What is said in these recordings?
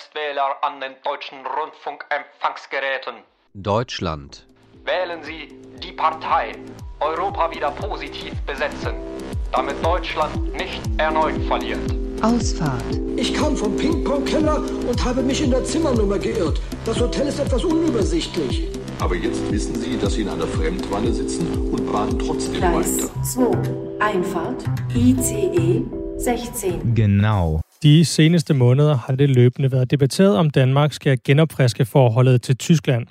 Erstwähler an den deutschen Rundfunkempfangsgeräten. Deutschland. Wählen Sie die Partei Europa wieder positiv besetzen, damit Deutschland nicht erneut verliert. Ausfahrt. Ich kam vom Ping-Pong-Keller und habe mich in der Zimmernummer geirrt. Das Hotel ist etwas unübersichtlich. Aber jetzt wissen Sie, dass Sie in einer Fremdwanne sitzen und baden trotzdem Gleis weiter. 2. Einfahrt. ICE 16. Genau. De seneste måneder har det løbende været debatteret, om Danmark skal genopfriske forholdet til Tyskland.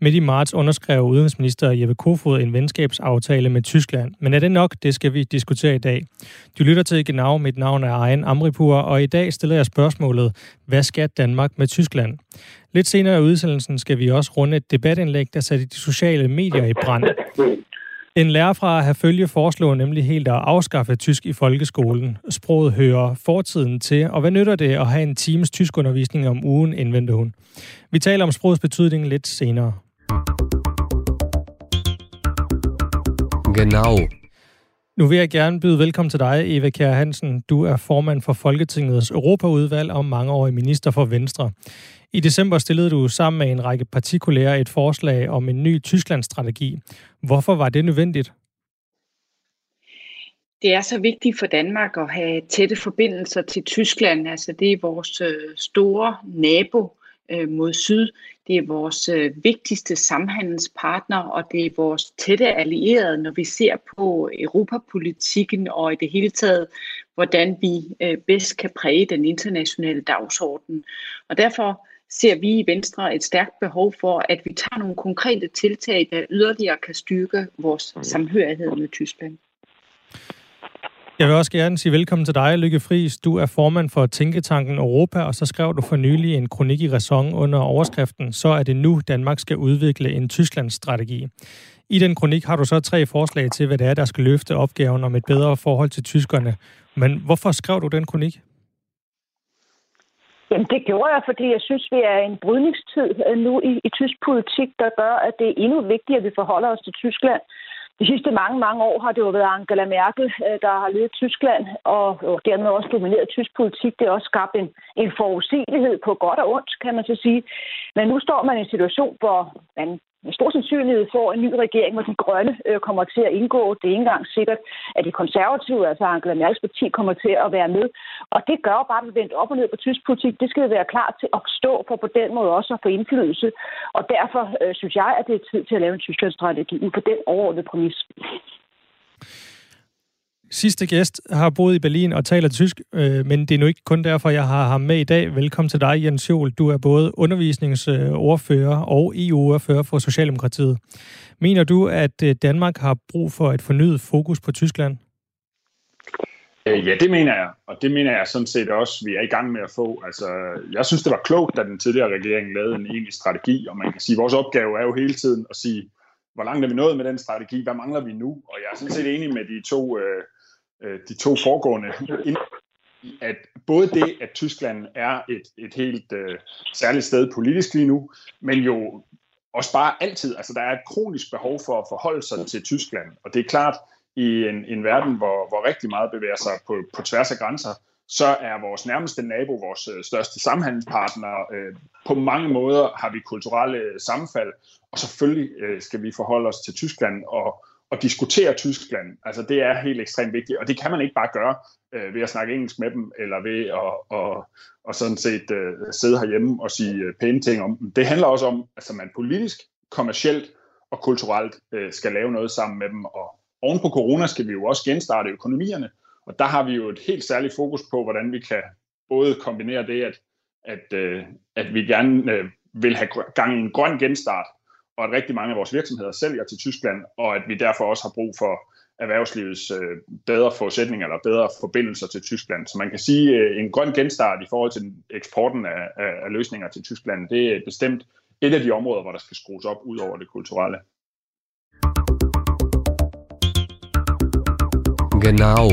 Midt i marts underskrev udenrigsminister Jeppe Kofod en venskabsaftale med Tyskland. Men er det nok? Det skal vi diskutere i dag. Du lytter til Genau. Mit navn er Ejen Amripur, og i dag stiller jeg spørgsmålet, hvad skal Danmark med Tyskland? Lidt senere i udsendelsen skal vi også runde et debatindlæg, der satte de sociale medier i brand. En lærer fra Herfølge foreslår nemlig helt at afskaffe tysk i folkeskolen. Sproget hører fortiden til, og hvad nytter det at have en times tyskundervisning om ugen, indvendte hun. Vi taler om sprogets betydning lidt senere. Genau. Nu vil jeg gerne byde velkommen til dig, Eva Kjær Hansen. Du er formand for Folketingets Europaudvalg og mangeårig minister for Venstre. I december stillede du sammen med en række partikolleger et forslag om en ny Tysklandsstrategi. Hvorfor var det nødvendigt? Det er så vigtigt for Danmark at have tætte forbindelser til Tyskland. Altså det er vores øh, store nabo øh, mod syd. Det er vores øh, vigtigste samhandelspartner, og det er vores tætte allierede, når vi ser på europapolitikken og i det hele taget, hvordan vi bedst kan præge den internationale dagsorden. Og derfor ser vi i Venstre et stærkt behov for, at vi tager nogle konkrete tiltag, der yderligere kan styrke vores samhørighed med Tyskland. Jeg vil også gerne sige velkommen til dig, Lykke Friis. Du er formand for Tænketanken Europa, og så skrev du for nylig en kronik i Ræson under overskriften Så er det nu, Danmark skal udvikle en Tysklandsstrategi. I den kronik har du så tre forslag til, hvad det er, der skal løfte opgaven om et bedre forhold til tyskerne. Men hvorfor skrev du den kronik? Jamen det gjorde jeg, fordi jeg synes, vi er i en brydningstid øh, nu i, i tysk politik, der gør, at det er endnu vigtigere, at vi forholder os til Tyskland. De sidste mange, mange år har det jo været Angela Merkel, øh, der har ledet Tyskland, og, og dermed også domineret tysk politik. Det har også skabt en, en forudsigelighed på godt og ondt, kan man så sige. Men nu står man i en situation, hvor man med stor sandsynlighed får en ny regering, hvor de grønne øh, kommer til at indgå. Det er ikke engang sikkert, at de konservative, altså Angela Merkels parti, kommer til at være med. Og det gør jo bare, at vi vender op og ned på tysk politik. Det skal vi være klar til at stå for på den måde også at få indflydelse. Og derfor øh, synes jeg, at det er tid til at lave en Tysklandsstrategi ud på den overordnede præmis. Sidste gæst har boet i Berlin og taler tysk, øh, men det er nu ikke kun derfor, jeg har ham med i dag. Velkommen til dig, Jens Jol. Du er både undervisningsordfører og EU-ordfører for Socialdemokratiet. Mener du, at øh, Danmark har brug for et fornyet fokus på Tyskland? Øh, ja, det mener jeg, og det mener jeg sådan set også, vi er i gang med at få. Altså, jeg synes, det var klogt, da den tidligere regering lavede en egentlig strategi, og man kan sige, at vores opgave er jo hele tiden at sige, hvor langt er vi nået med den strategi, hvad mangler vi nu? Og jeg er sådan set enig med de to, øh, øh, de to foregående, at både det, at Tyskland er et, et helt øh, særligt sted politisk lige nu, men jo også bare altid, altså der er et kronisk behov for at forholde sig til Tyskland, og det er klart, i en, en verden, hvor, hvor rigtig meget bevæger sig på, på tværs af grænser, så er vores nærmeste nabo vores øh, største samhandelspartner. Øh, på mange måder har vi kulturelle sammenfald, og selvfølgelig øh, skal vi forholde os til Tyskland og, og diskutere Tyskland. Altså det er helt ekstremt vigtigt, og det kan man ikke bare gøre øh, ved at snakke engelsk med dem, eller ved at og, og sådan set øh, sidde herhjemme og sige øh, pæne ting om dem. Det handler også om, at altså, man politisk, kommercielt og kulturelt øh, skal lave noget sammen med dem, og oven på corona skal vi jo også genstarte økonomierne, og der har vi jo et helt særligt fokus på, hvordan vi kan både kombinere det, at, at, øh, at vi gerne øh, vil have gang i en grøn genstart, og at rigtig mange af vores virksomheder sælger til Tyskland, og at vi derfor også har brug for erhvervslivets øh, bedre forudsætninger eller bedre forbindelser til Tyskland. Så man kan sige, øh, en grøn genstart i forhold til eksporten af, af, af løsninger til Tyskland, det er bestemt et af de områder, hvor der skal skrues op ud over det kulturelle. Genau.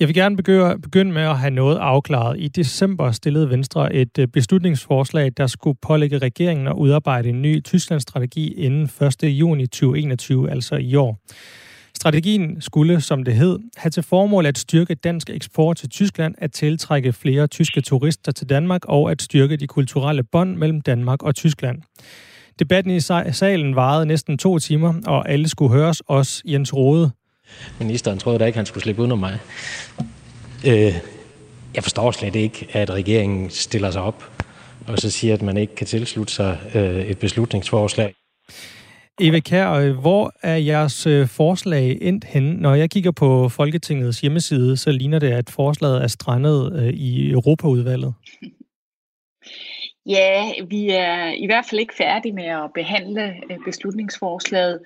Jeg vil gerne begynde med at have noget afklaret. I december stillede Venstre et øh, beslutningsforslag, der skulle pålægge regeringen at udarbejde en ny Tysklandsstrategi inden 1. juni 2021, altså i år. Strategien skulle, som det hed, have til formål at styrke dansk eksport til Tyskland, at tiltrække flere tyske turister til Danmark og at styrke de kulturelle bånd mellem Danmark og Tyskland. Debatten i salen varede næsten to timer, og alle skulle høres, os Jens Rode. Ministeren troede da ikke, han skulle slippe under mig. Øh, jeg forstår slet ikke, at regeringen stiller sig op og så siger, at man ikke kan tilslutte sig øh, et beslutningsforslag. Eva Kær, øh, hvor er jeres forslag endt henne? Når jeg kigger på Folketingets hjemmeside, så ligner det, at forslaget er strandet i Europaudvalget. Ja, vi er i hvert fald ikke færdige med at behandle beslutningsforslaget.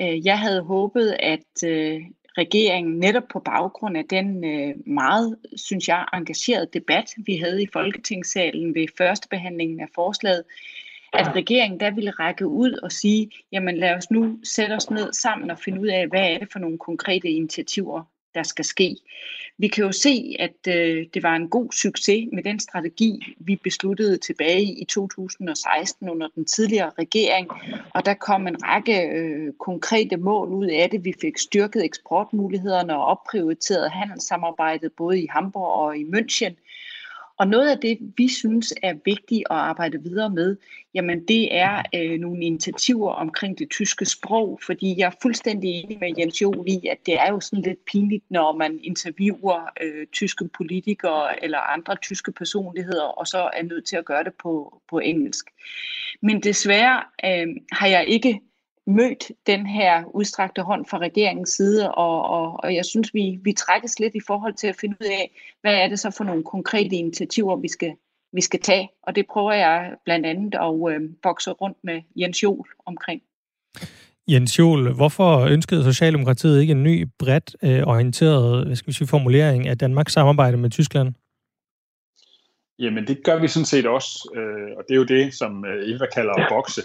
Øh, jeg havde håbet, at øh, regeringen netop på baggrund af den øh, meget, synes jeg, engagerede debat, vi havde i Folketingssalen ved første behandlingen af forslaget, at regeringen der ville række ud og sige, jamen lad os nu sætte os ned sammen og finde ud af, hvad er det for nogle konkrete initiativer, der skal ske. Vi kan jo se, at øh, det var en god succes med den strategi, vi besluttede tilbage i 2016 under den tidligere regering, og der kom en række øh, konkrete mål ud af det. Vi fik styrket eksportmulighederne og opprioriteret handelssamarbejdet både i Hamburg og i München. Og noget af det, vi synes er vigtigt at arbejde videre med, jamen det er øh, nogle initiativer omkring det tyske sprog, fordi jeg er fuldstændig enig med Jens Jol i, at det er jo sådan lidt pinligt, når man interviewer øh, tyske politikere eller andre tyske personligheder, og så er nødt til at gøre det på, på engelsk. Men desværre øh, har jeg ikke mødt den her udstrakte hånd fra regeringens side, og, og, og jeg synes, vi, vi trækkes lidt i forhold til at finde ud af, hvad er det så for nogle konkrete initiativer, vi skal, vi skal tage, og det prøver jeg blandt andet at øh, bokse rundt med Jens Jol omkring. Jens Jol, hvorfor ønskede Socialdemokratiet ikke en ny, bredt øh, orienteret hvad skal vi sige, formulering af Danmarks samarbejde med Tyskland? Jamen, det gør vi sådan set også, øh, og det er jo det, som øh, Eva kalder at bokse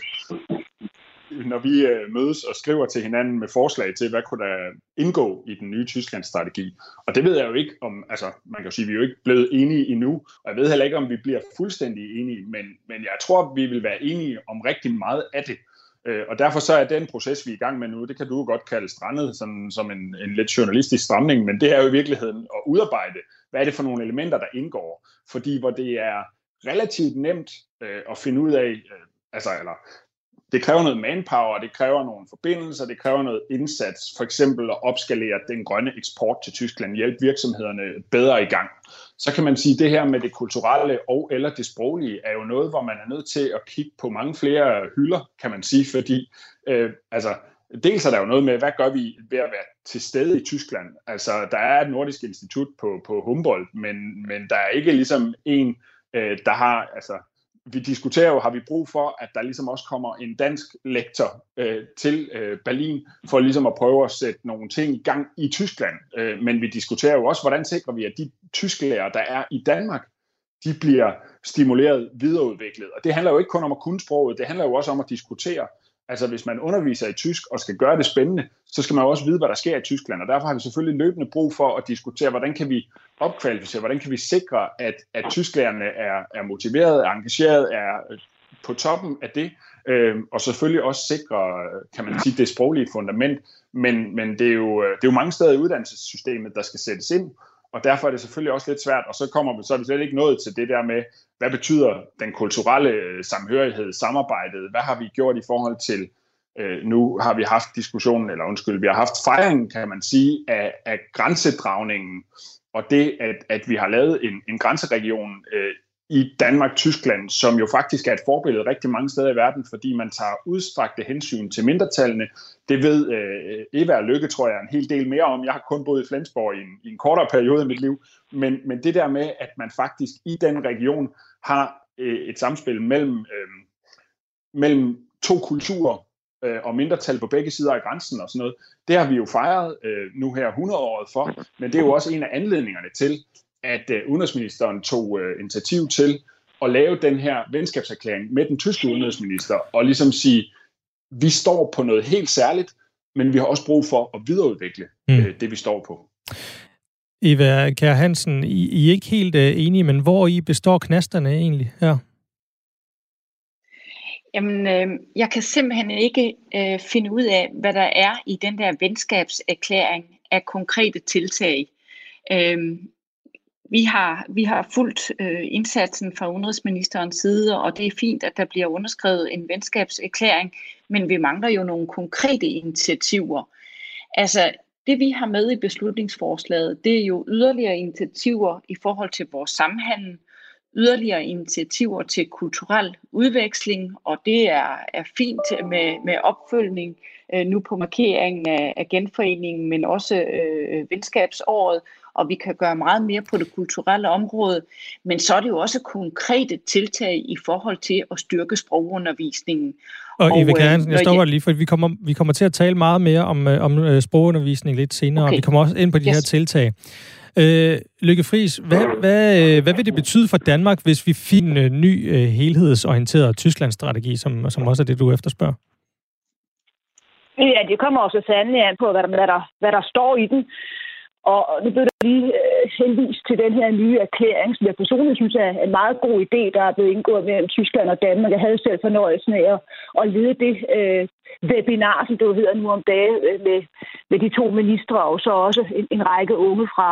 når vi øh, mødes og skriver til hinanden med forslag til, hvad kunne der indgå i den nye Tysklandsstrategi. Og det ved jeg jo ikke om, altså man kan jo sige, at vi er jo ikke blevet enige endnu, og jeg ved heller ikke, om vi bliver fuldstændig enige, men, men jeg tror, vi vil være enige om rigtig meget af det. Øh, og derfor så er den proces, vi er i gang med nu, det kan du godt kalde strandet, sådan, som en, en lidt journalistisk stramning, men det er jo i virkeligheden at udarbejde, hvad er det for nogle elementer, der indgår. Fordi hvor det er relativt nemt øh, at finde ud af, øh, altså, eller det kræver noget manpower, det kræver nogle forbindelser, det kræver noget indsats, for eksempel at opskalere den grønne eksport til Tyskland, hjælpe virksomhederne bedre i gang. Så kan man sige, at det her med det kulturelle og eller det sproglige er jo noget, hvor man er nødt til at kigge på mange flere hylder, kan man sige, fordi øh, altså, dels er der jo noget med, hvad gør vi ved at være til stede i Tyskland? Altså, der er et nordisk institut på, på Humboldt, men, men der er ikke ligesom en, øh, der har, altså, vi diskuterer jo, har vi brug for, at der ligesom også kommer en dansk lektor øh, til øh, Berlin, for ligesom at prøve at sætte nogle ting i gang i Tyskland. Øh, men vi diskuterer jo også, hvordan sikrer vi, at de tysklærer, der er i Danmark, de bliver stimuleret, videreudviklet. Og det handler jo ikke kun om at kunne sproget, det handler jo også om at diskutere, Altså hvis man underviser i tysk og skal gøre det spændende, så skal man også vide, hvad der sker i Tyskland. Og derfor har vi selvfølgelig løbende brug for at diskutere, hvordan kan vi opkvalificere, hvordan kan vi sikre, at, at tysklærerne er, er motiveret, er engageret, er øh, på toppen af det, øh, og selvfølgelig også sikre, kan man sige, det sproglige fundament. Men, men det, er jo, øh, det er jo mange steder i uddannelsessystemet, der skal sættes ind, og derfor er det selvfølgelig også lidt svært, og så kommer vi, så er vi slet ikke nået til det der med, hvad betyder den kulturelle øh, samhørighed, samarbejdet, hvad har vi gjort i forhold til, øh, nu har vi haft diskussionen, eller undskyld, vi har haft fejringen, kan man sige, af, af grænsedragningen, og det, at, at vi har lavet en, en grænseregion øh, i Danmark-Tyskland, som jo faktisk er et forbillede rigtig mange steder i verden, fordi man tager udstrakte hensyn til mindretallene. Det ved øh, Eva og Lykke, tror jeg, en hel del mere om. Jeg har kun boet i Flensborg i en, i en kortere periode i mit liv. Men, men det der med, at man faktisk i den region har øh, et samspil mellem, øh, mellem to kulturer, øh, og mindretal på begge sider af grænsen og sådan noget. Det har vi jo fejret øh, nu her 100-året for, men det er jo også en af anledningerne til, at øh, udenrigsministeren tog øh, initiativ til at lave den her venskabserklæring med den tyske udenrigsminister, og ligesom sige, vi står på noget helt særligt, men vi har også brug for at videreudvikle mm. øh, det, vi står på. Eva Kjær Hansen, I, I er ikke helt uh, enige, men hvor I består knasterne egentlig her? Jamen, øh, jeg kan simpelthen ikke øh, finde ud af, hvad der er i den der venskabserklæring af konkrete tiltag. Øh, vi har, vi har fulgt øh, indsatsen fra udenrigsministerens side, og det er fint, at der bliver underskrevet en venskabserklæring, men vi mangler jo nogle konkrete initiativer. Altså, det vi har med i beslutningsforslaget, det er jo yderligere initiativer i forhold til vores samhandel, yderligere initiativer til kulturel udveksling, og det er, er fint med, med opfølgning øh, nu på markeringen af, af genforeningen, men også øh, venskabsåret, og vi kan gøre meget mere på det kulturelle område, men så er det jo også konkrete tiltag i forhold til at styrke sprogundervisningen. Og, og Eva Hansen, jeg øh, stopper lige, for vi kommer, vi kommer til at tale meget mere om, øh, om øh, sprogundervisning lidt senere, okay. og vi kommer også ind på de yes. her tiltag. Øh, Lykke Friis, hvad, hvad, hvad vil det betyde for Danmark, hvis vi finder en ny helhedsorienteret Tysklandsstrategi, som, som også er det, du efterspørger? Ja, det kommer også sandelig an på, hvad der, hvad der, hvad der står i den. Og nu blev der lige øh, henvist til den her nye erklæring, som jeg personligt synes er en meget god idé, der er blevet indgået mellem Tyskland og Danmark. Jeg havde selv fornøjelsen af at, at lede det øh, webinar, som det hedder nu om dagen, øh, med, med de to ministre, og så også en, en række unge fra,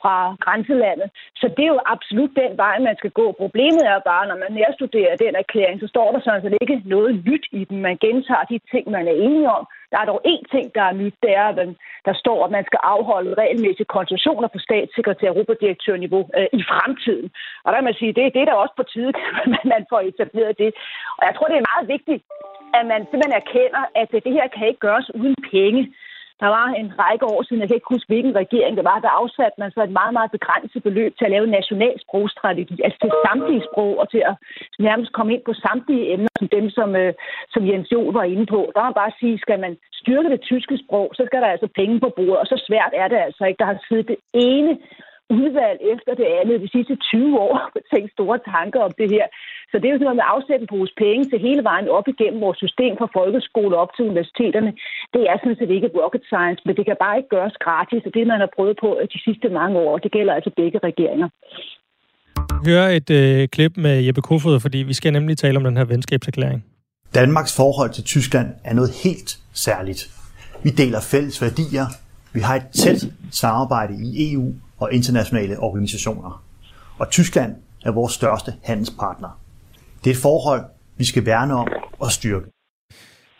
fra grænselandet. Så det er jo absolut den vej, man skal gå. Problemet er bare, når man nærstuderer den erklæring, så står der sådan set ikke noget nyt i den. Man gentager de ting, man er enige om. Der er dog én ting, der er nyt, det er, at der står, at man skal afholde regelmæssige konsultationer på statssekretær og europadirektørniveau øh, i fremtiden. Og der kan man sige, det, det er da også på tide, at man får etableret det. Og jeg tror, det er meget vigtigt, at man simpelthen erkender, at det her kan ikke gøres uden penge. Der var en række år siden, jeg kan ikke huske, hvilken regering det var, der afsatte man så et meget, meget begrænset beløb til at lave en national sprogstrategi, altså til samtlige sprog og til at nærmest komme ind på samtlige emner, som dem, som, øh, som Jens Jo var inde på. Der må man bare sige, skal man styrke det tyske sprog, så skal der altså penge på bordet, og så svært er det altså ikke. Der har siddet det ene udvalg efter det andet de sidste 20 år og tænkt store tanker om det her. Så det er jo sådan noget med at afsætte en pose penge til hele vejen op igennem vores system fra folkeskole op til universiteterne. Det er sådan set ikke rocket science, men det kan bare ikke gøres gratis, og det man har prøvet på de sidste mange år, det gælder altså begge regeringer. Hør et øh, klip med Jeppe Kofod, fordi vi skal nemlig tale om den her venskabserklæring. Danmarks forhold til Tyskland er noget helt særligt. Vi deler fælles værdier, vi har et tæt samarbejde i EU og internationale organisationer. Og Tyskland er vores største handelspartner. Det er et forhold, vi skal værne om og styrke.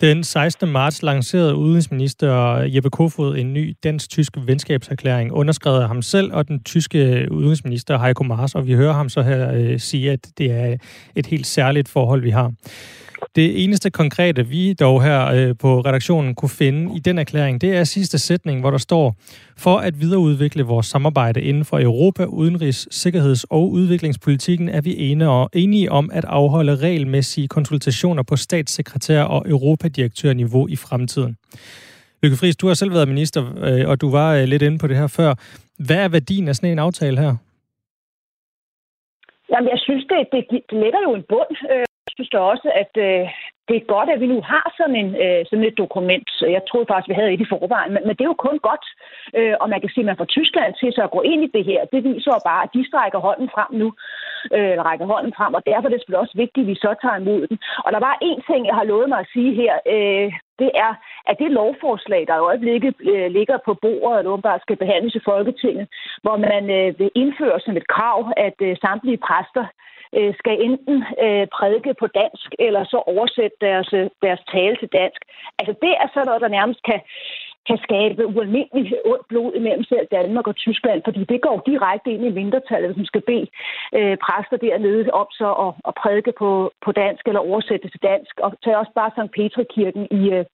Den 16. marts lancerede udenrigsminister Jeppe Kofod en ny dansk-tysk venskabserklæring, underskrevet af ham selv og den tyske udenrigsminister Heiko Maas, og vi hører ham så her øh, sige, at det er et helt særligt forhold, vi har. Det eneste konkrete, vi dog her øh, på redaktionen kunne finde i den erklæring, det er sidste sætning, hvor der står, for at videreudvikle vores samarbejde inden for Europa, udenrigs, sikkerheds- og udviklingspolitikken, er vi enige om at afholde regelmæssige konsultationer på statssekretær- og europadirektørniveau i fremtiden. Lykke Friis, du har selv været minister, øh, og du var øh, lidt inde på det her før. Hvad er værdien af sådan en aftale her? Jamen, jeg synes, det, det, det lægger jo en bund øh, synes da også, at øh, det er godt, at vi nu har sådan, en, øh, sådan et dokument. Jeg troede faktisk, vi havde et i forvejen, men, men det er jo kun godt. Øh, og man kan sige, at man får Tyskland til så at gå ind i det her. Det viser jo bare, at de strækker hånden frem nu, øh, eller rækker hånden frem, og derfor er det selvfølgelig også vigtigt, at vi så tager imod den. Og der var en ting, jeg har lovet mig at sige her. Øh, det er, at det lovforslag, der i øjeblikket øh, ligger på bordet, og åbenbart skal behandles i Folketinget, hvor man øh, vil indføre som et krav, at øh, samtlige præster øh, skal enten øh, prædike på dansk, eller så oversætte deres, øh, deres tale til dansk. Altså det er sådan noget, der nærmest kan, kan skabe ualmindelig ondt blod imellem selv Danmark og Tyskland, fordi det går direkte ind i mindretallet, som skal bede øh, præster dernede om så at, at prædike på, på dansk eller oversætte til dansk. Og tag også bare St. Petrikirken i, øh,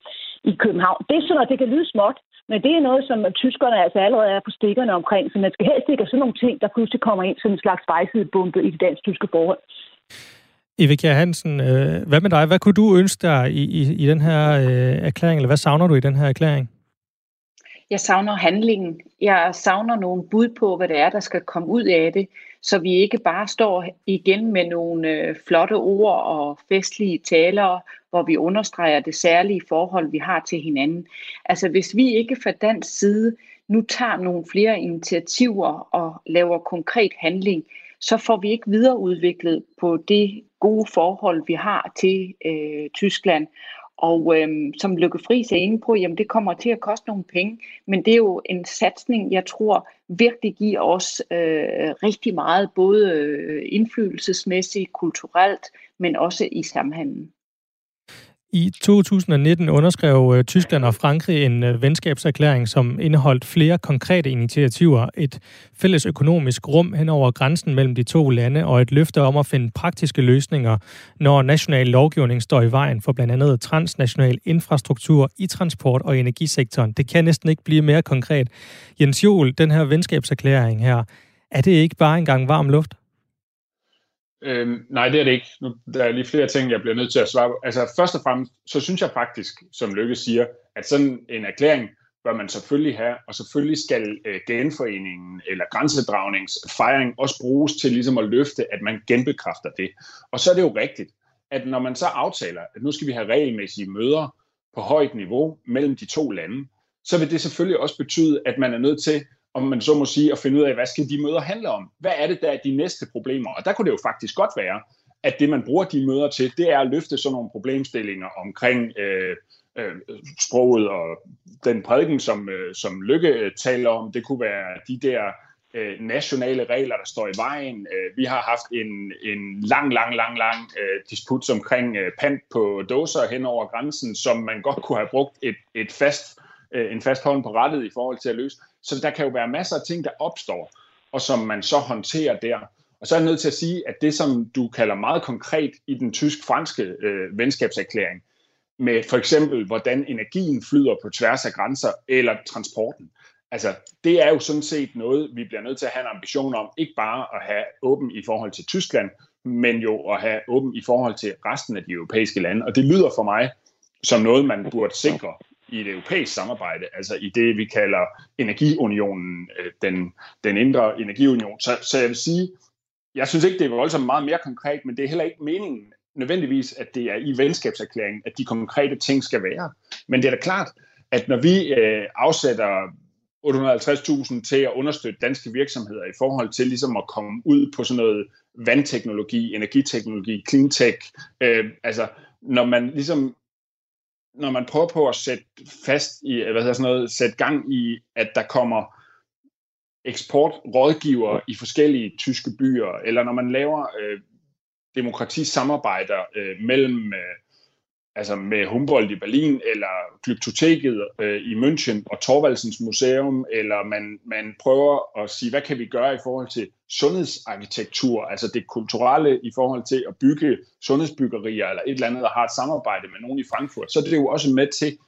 i København. Det er sådan noget, det kan lyde småt, men det er noget, som tyskerne altså allerede er på stikkerne omkring, så man skal helst ikke have sådan nogle ting, der pludselig kommer ind som en slags vejsidebombe i det dansk-tyske forhold. Evika Hansen, øh, hvad med dig? Hvad kunne du ønske dig i, i, i den her øh, erklæring, eller hvad savner du i den her erklæring? Jeg savner handlingen. Jeg savner nogle bud på, hvad det er, der skal komme ud af det, så vi ikke bare står igen med nogle øh, flotte ord og festlige taler, hvor vi understreger det særlige forhold, vi har til hinanden. Altså hvis vi ikke fra dansk side nu tager nogle flere initiativer og laver konkret handling, så får vi ikke videreudviklet på det gode forhold, vi har til øh, Tyskland. Og øhm, som Lykke Friis er inde på, jamen det kommer til at koste nogle penge, men det er jo en satsning, jeg tror virkelig giver os øh, rigtig meget, både øh, indflydelsesmæssigt, kulturelt, men også i samhandlen. I 2019 underskrev øh, Tyskland og Frankrig en øh, venskabserklæring, som indeholdt flere konkrete initiativer, et fælles økonomisk rum hen over grænsen mellem de to lande og et løfte om at finde praktiske løsninger, når national lovgivning står i vejen for blandt andet transnational infrastruktur i transport- og energisektoren. Det kan næsten ikke blive mere konkret. Jens Jol, den her venskabserklæring her, er det ikke bare engang varm luft? Øhm, nej, det er det ikke. Nu, der er lige flere ting, jeg bliver nødt til at svare på. Altså først og fremmest, så synes jeg faktisk, som Lykke siger, at sådan en erklæring bør man selvfølgelig have, og selvfølgelig skal øh, genforeningen eller grænsedragningsfejring også bruges til ligesom at løfte, at man genbekræfter det. Og så er det jo rigtigt, at når man så aftaler, at nu skal vi have regelmæssige møder på højt niveau mellem de to lande, så vil det selvfølgelig også betyde, at man er nødt til om man så må sige, at finde ud af, hvad skal de møder handle om? Hvad er det, der er de næste problemer? Og der kunne det jo faktisk godt være, at det, man bruger de møder til, det er at løfte sådan nogle problemstillinger omkring øh, øh, sproget og den prædiken, som, øh, som Lykke øh, taler om. Det kunne være de der øh, nationale regler, der står i vejen. Øh, vi har haft en, en lang, lang, lang, lang øh, disput omkring øh, pant på dåser hen over grænsen, som man godt kunne have brugt et, et fast, øh, en fast hånd på rettet i forhold til at løse. Så der kan jo være masser af ting, der opstår, og som man så håndterer der. Og så er jeg nødt til at sige, at det, som du kalder meget konkret i den tysk-franske øh, venskabserklæring, med for eksempel, hvordan energien flyder på tværs af grænser, eller transporten, altså det er jo sådan set noget, vi bliver nødt til at have en ambition om, ikke bare at have åben i forhold til Tyskland, men jo at have åben i forhold til resten af de europæiske lande. Og det lyder for mig som noget, man burde sikre i et europæisk samarbejde, altså i det, vi kalder energiunionen, øh, den, den indre energiunion. Så, så jeg vil sige, jeg synes ikke, det er voldsomt meget mere konkret, men det er heller ikke meningen nødvendigvis, at det er i venskabserklæringen, at de konkrete ting skal være. Men det er da klart, at når vi øh, afsætter 850.000 til at understøtte danske virksomheder i forhold til ligesom at komme ud på sådan noget vandteknologi, energiteknologi, cleantech, øh, altså når man ligesom når man prøver på at sætte fast i, øh, hvad hedder sådan noget, sætte gang i, at der kommer eksportrådgiver i forskellige tyske byer, eller når man laver øh, demokratisamarbejder øh, mellem øh, altså med Humboldt i Berlin, eller Glyptoteket øh, i München, og Torvaldsens Museum, eller man, man prøver at sige, hvad kan vi gøre i forhold til sundhedsarkitektur, altså det kulturelle i forhold til at bygge sundhedsbyggerier, eller et eller andet, der har et samarbejde med nogen i Frankfurt, så er det jo også med til,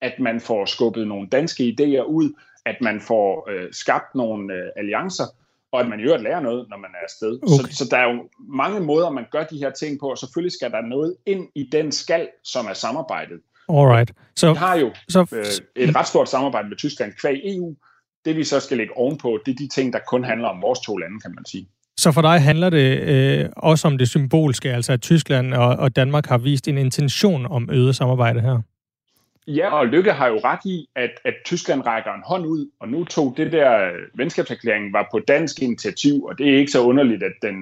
at man får skubbet nogle danske idéer ud, at man får øh, skabt nogle øh, alliancer, og at man i øvrigt lærer noget, når man er afsted. Okay. Så, så der er jo mange måder, man gør de her ting på, og selvfølgelig skal der noget ind i den skal, som er samarbejdet. Alright. Så, vi har jo så, øh, et ret stort samarbejde med Tyskland kvæg EU. Det vi så skal lægge ovenpå, det er de ting, der kun handler om vores to lande, kan man sige. Så for dig handler det øh, også om det symbolske, altså at Tyskland og, og Danmark har vist en intention om øget samarbejde her? Ja, og Lykke har jo ret i, at, at Tyskland rækker en hånd ud, og nu tog det der venskabserklæring var på dansk initiativ, og det er ikke så underligt, at den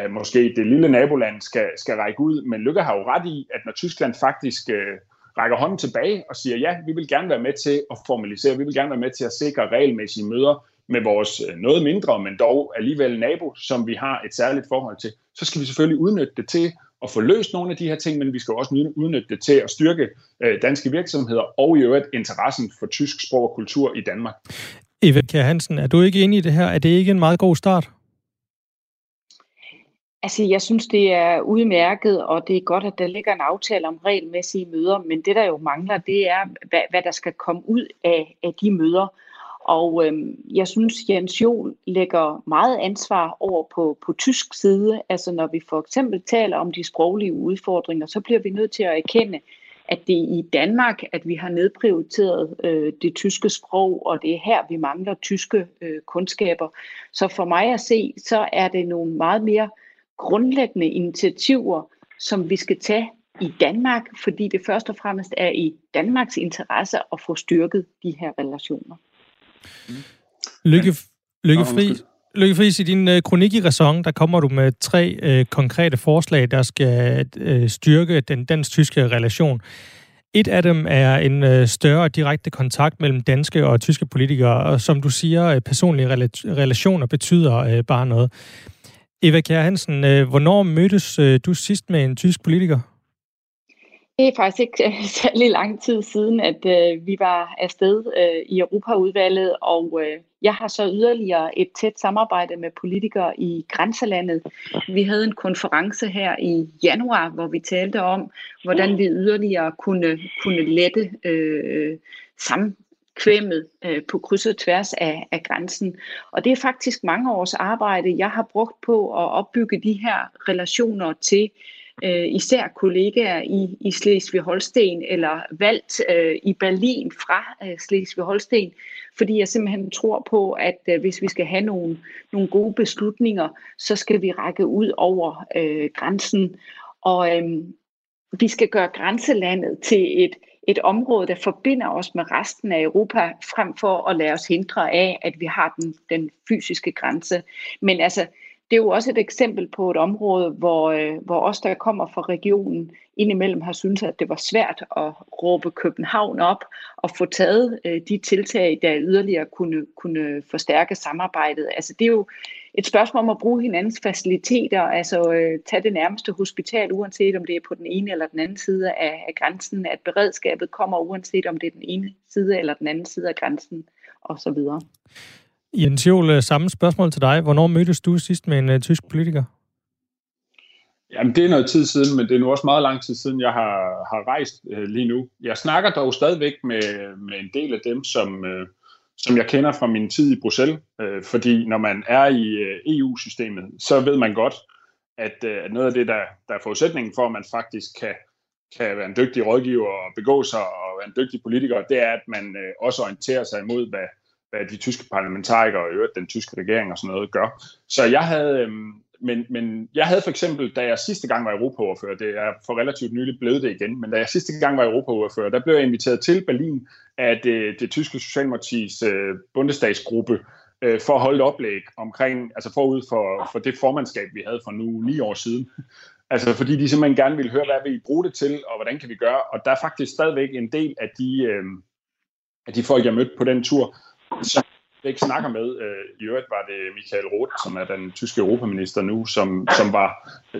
uh, måske det lille naboland skal, skal række ud, men Lykke har jo ret i, at når Tyskland faktisk uh, rækker hånden tilbage og siger, ja, vi vil gerne være med til at formalisere, vi vil gerne være med til at sikre regelmæssige møder med vores øh, noget mindre, men dog alligevel nabo, som vi har et særligt forhold til, så skal vi selvfølgelig udnytte det til at få løst nogle af de her ting, men vi skal også udnytte det til at styrke øh, danske virksomheder og i øvrigt interessen for tysk sprog og kultur i Danmark. Eva Kjær Hansen, er du ikke enig i det her? Er det ikke en meget god start? Altså, jeg synes, det er udmærket, og det er godt, at der ligger en aftale om regelmæssige møder, men det, der jo mangler, det er, hvad, hvad der skal komme ud af, af de møder. Og øhm, jeg synes, Jens Jol lægger meget ansvar over på, på tysk side. Altså når vi for eksempel taler om de sproglige udfordringer, så bliver vi nødt til at erkende, at det er i Danmark, at vi har nedprioriteret øh, det tyske sprog, og det er her, vi mangler tyske øh, kundskaber. Så for mig at se, så er det nogle meget mere grundlæggende initiativer, som vi skal tage i Danmark, fordi det først og fremmest er i Danmarks interesse at få styrket de her relationer. Lykke, Lykke Fri, Lykke Friis, i din øh, kronik i Ræson, der kommer du med tre øh, konkrete forslag, der skal øh, styrke den dansk-tyske relation. Et af dem er en øh, større direkte kontakt mellem danske og tyske politikere, og som du siger, øh, personlige rela- relationer betyder øh, bare noget. Eva Kjær Hansen, øh, hvornår mødtes øh, du sidst med en tysk politiker? Det er faktisk ikke øh, særlig lang tid siden, at øh, vi var afsted øh, i Europaudvalget, og øh, jeg har så yderligere et tæt samarbejde med politikere i grænselandet. Vi havde en konference her i januar, hvor vi talte om, hvordan vi yderligere kunne, kunne lette øh, kvæmmet øh, på kryds og tværs af, af grænsen. Og det er faktisk mange års arbejde, jeg har brugt på at opbygge de her relationer til øh, især kollegaer i, i Slesvig-Holsten eller valgt øh, i Berlin fra øh, Slesvig-Holsten, fordi jeg simpelthen tror på, at øh, hvis vi skal have nogle, nogle gode beslutninger, så skal vi række ud over øh, grænsen, og øh, vi skal gøre grænselandet til et, et område, der forbinder os med resten af Europa, frem for at lade os hindre af, at vi har den, den fysiske grænse. Men altså, det er jo også et eksempel på et område, hvor, øh, hvor os, der kommer fra regionen, indimellem har syntes, at det var svært at råbe København op og få taget øh, de tiltag, der yderligere kunne, kunne forstærke samarbejdet. Altså det er jo et spørgsmål om at bruge hinandens faciliteter, altså øh, tage det nærmeste hospital, uanset om det er på den ene eller den anden side af, af grænsen, at beredskabet kommer, uanset om det er den ene side eller den anden side af grænsen, osv. Jens Jol, øh, samme spørgsmål til dig. Hvornår mødtes du sidst med en uh, tysk politiker? Jamen, det er noget tid siden, men det er nu også meget lang tid siden, jeg har, har rejst uh, lige nu. Jeg snakker dog stadigvæk med, med en del af dem, som, uh, som jeg kender fra min tid i Bruxelles. Øh, fordi når man er i øh, EU-systemet, så ved man godt, at uh, noget af det, der, der er forudsætningen for, at man faktisk kan, kan være en dygtig rådgiver og begå sig og være en dygtig politiker, det er, at man øh, også orienterer sig imod, hvad, hvad de tyske parlamentarikere og øvrigt den tyske regering og sådan noget gør. Så jeg havde, øhm, men, men jeg havde for eksempel, da jeg sidste gang var Europaoverfører, det er for relativt nylig blevet det igen, men da jeg sidste gang var Europaoverfører, der blev jeg inviteret til Berlin af det, det tyske Socialdemokratis øh, bundestagsgruppe øh, for at holde et oplæg omkring, altså forud for, for det formandskab, vi havde for nu ni år siden. Altså fordi de simpelthen gerne ville høre, hvad vi bruge det til, og hvordan kan vi gøre. Og der er faktisk stadigvæk en del af de, øh, af de folk, jeg mødte på den tur, som jeg ikke snakker med. Øh, I øvrigt var det Michael Roth, som er den tyske europaminister nu, som, som, var,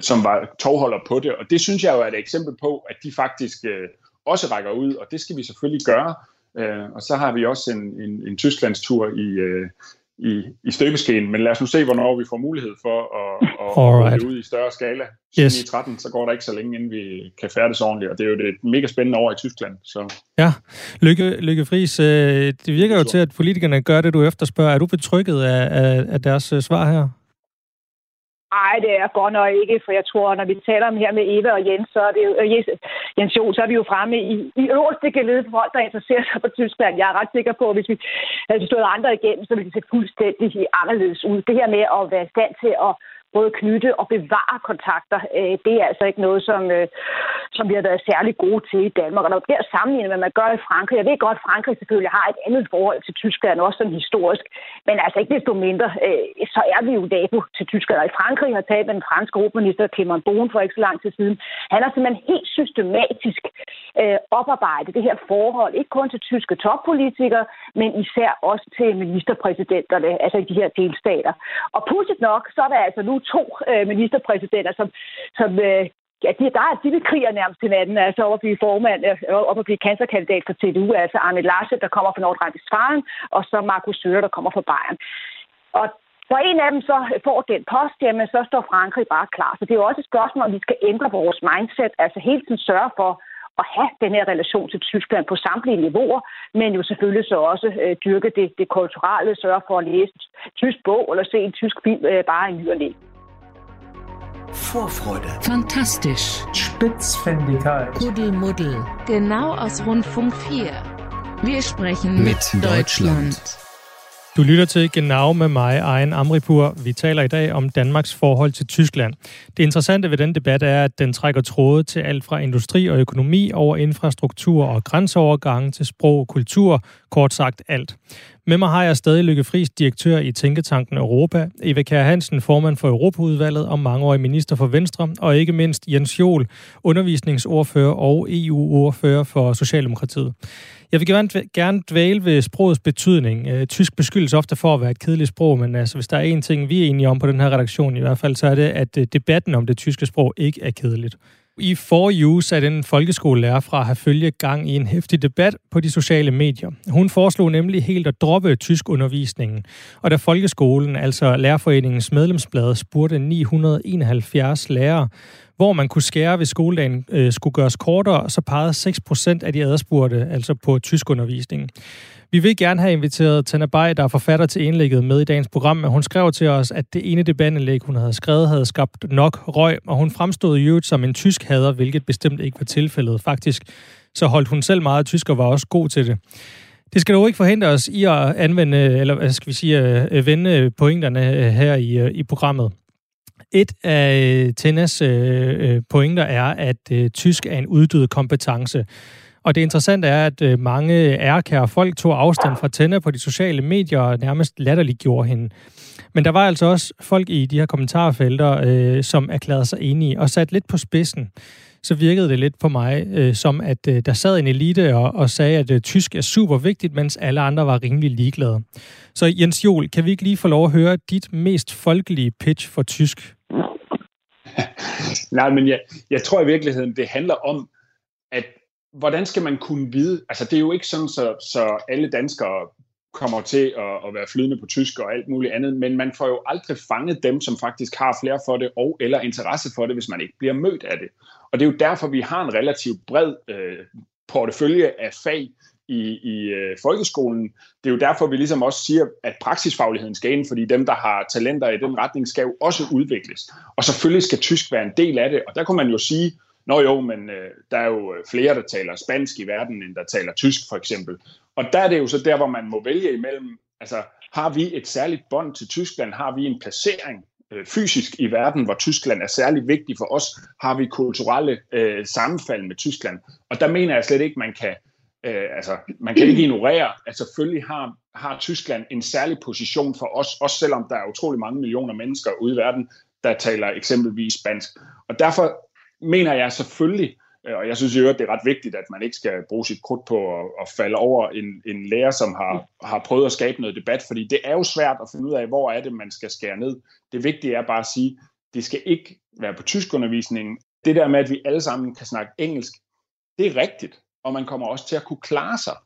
som var tovholder på det. Og det synes jeg jo er et eksempel på, at de faktisk øh, også rækker ud, og det skal vi selvfølgelig gøre. Øh, og så har vi også en, en, en Tysklandstur i, øh, i, i støbeskeen, men lad os nu se, hvornår vi får mulighed for at, at, at ud i større skala. Yes. I 13, så går der ikke så længe, inden vi kan færdes ordentligt, og det er jo det mega spændende år i Tyskland. Så. Ja, Lykke, Lykke Friis, øh, det virker jo til, at politikerne gør det, du efterspørger. Er du betrykket af, af, af deres øh, svar her? Nej, det er godt nok ikke, for jeg tror, når vi taler om her med Eva og Jens, så er det jo, Jens, Jens Jo, så er vi jo fremme i, i øverste gelede for folk, der interesserer sig for Tyskland. Jeg er ret sikker på, at hvis vi havde stået andre igennem, så ville det se fuldstændig anderledes ud. Det her med at være i stand til at både knytte og bevare kontakter, øh, det er altså ikke noget, som, øh, som vi har været særlig gode til i Danmark. Og når det er sammenlignet med, hvad man gør i Frankrig, jeg ved godt, at Frankrig selvfølgelig har et andet forhold til Tyskland, også sådan historisk, men altså ikke desto mindre, øh, så er vi jo nabo til Tyskland. Og i Frankrig har talt med den franske europaminister Clement Bohn for ikke så lang tid siden. Han har simpelthen helt systematisk øh, oparbejdet det her forhold, ikke kun til tyske toppolitikere, men især også til ministerpræsidenterne, altså i de her delstater. Og pudsigt nok, så er der altså nu to øh, ministerpræsidenter, som, som øh, ja, de, der er, de vil kriger nærmest til natten, altså over at blive formand, øh, op at blive kanslerkandidat for CDU, altså Arne Larsen, der kommer fra Nordrhein-Westfalen, og så Markus Søger, der kommer fra Bayern. Og når en af dem så får den post, jamen så står Frankrig bare klar. Så det er jo også et spørgsmål, om vi skal ændre vores mindset, altså hele tiden sørge for at have den her relation til Tyskland på samtlige niveauer, men jo selvfølgelig så også øh, dyrke det, det kulturelle, sørge for at læse tysk bog eller se en tysk film øh, bare i ny og næ. Vorfreude. Fantastisch. Spitzfindigkeit. Kuddelmuddel. Genau aus Rundfunk 4. Wir sprechen mit, mit Deutschland. Deutschland. Du lytter til Genau med mig, Ejen Amripur. Vi taler i dag om Danmarks forhold til Tyskland. Det interessante ved den debat er, at den trækker tråde til alt fra industri og økonomi over infrastruktur og grænseovergange til sprog og kultur, kort sagt alt. Med mig har jeg stadig Lykke Friis, direktør i Tænketanken Europa, Eva Kjær Hansen, formand for Europaudvalget og mangeårig minister for Venstre, og ikke mindst Jens Jol, undervisningsordfører og EU-ordfører for Socialdemokratiet. Jeg vil gerne, gerne dvæle ved sprogets betydning. Øh, tysk beskyldes ofte for at være et kedeligt sprog, men altså, hvis der er en ting, vi er enige om på den her redaktion i hvert fald, så er det, at øh, debatten om det tyske sprog ikke er kedeligt. I for you satte en folkeskolelærer fra at have følge gang i en hæftig debat på de sociale medier. Hun foreslog nemlig helt at droppe tyskundervisningen, og da folkeskolen, altså Lærerforeningens medlemsblad, spurgte 971 lærere, hvor man kunne skære, hvis skoledagen øh, skulle gøres kortere, så pegede 6% af de adspurgte altså på tyskundervisningen. Vi vil gerne have inviteret Tana Bay, der er forfatter til indlægget med i dagens program, men hun skrev til os, at det ene debatindlæg, hun havde skrevet, havde skabt nok røg, og hun fremstod i øvrigt som en tysk hader, hvilket bestemt ikke var tilfældet. Faktisk så holdt hun selv meget tysk og var også god til det. Det skal dog ikke forhindre os i at anvende, eller hvad skal vi sige, øh, vende pointerne øh, her i, øh, i programmet. Et af Tennas pointer er, at tysk er en uddød kompetence. Og det interessante er, at øh, mange ærkære folk tog afstand fra Tenna på de sociale medier og nærmest latterliggjorde hende. Men der var altså også folk i de her kommentarfelter, øh, som erklærede sig enige og sat lidt på spidsen. Så virkede det lidt på mig, øh, som at øh, der sad en elite og, og sagde, at øh, tysk er super vigtigt, mens alle andre var rimelig ligeglade. Så Jens Jol, kan vi ikke lige få lov at høre dit mest folkelige pitch for tysk? Nej, men jeg, jeg tror i virkeligheden, det handler om, hvordan skal man kunne vide, altså det er jo ikke sådan, så, så alle danskere kommer til at, at være flydende på tysk og alt muligt andet, men man får jo aldrig fanget dem, som faktisk har flere for det, og eller interesse for det, hvis man ikke bliver mødt af det. Og det er jo derfor, vi har en relativt bred øh, portefølje af fag i, i øh, folkeskolen. Det er jo derfor, vi ligesom også siger, at praksisfagligheden skal ind, fordi dem, der har talenter i den retning, skal jo også udvikles. Og selvfølgelig skal tysk være en del af det, og der kunne man jo sige, Nå jo, men øh, der er jo øh, flere, der taler spansk i verden, end der taler tysk for eksempel. Og der er det jo så der, hvor man må vælge imellem, altså har vi et særligt bånd til Tyskland? Har vi en placering øh, fysisk i verden, hvor Tyskland er særlig vigtig for os? Har vi kulturelle øh, sammenfald med Tyskland? Og der mener jeg slet ikke, man kan, øh, altså, man kan ikke ignorere, at selvfølgelig har, har Tyskland en særlig position for os, også selvom der er utrolig mange millioner mennesker ude i verden, der taler eksempelvis spansk. Og derfor mener jeg selvfølgelig, øh, og jeg synes jo, at det er ret vigtigt, at man ikke skal bruge sit krudt på at, at falde over en, en lærer, som har, har prøvet at skabe noget debat, fordi det er jo svært at finde ud af, hvor er det, man skal skære ned. Det vigtige er bare at sige, det skal ikke være på tyskundervisningen. Det der med, at vi alle sammen kan snakke engelsk, det er rigtigt, og man kommer også til at kunne klare sig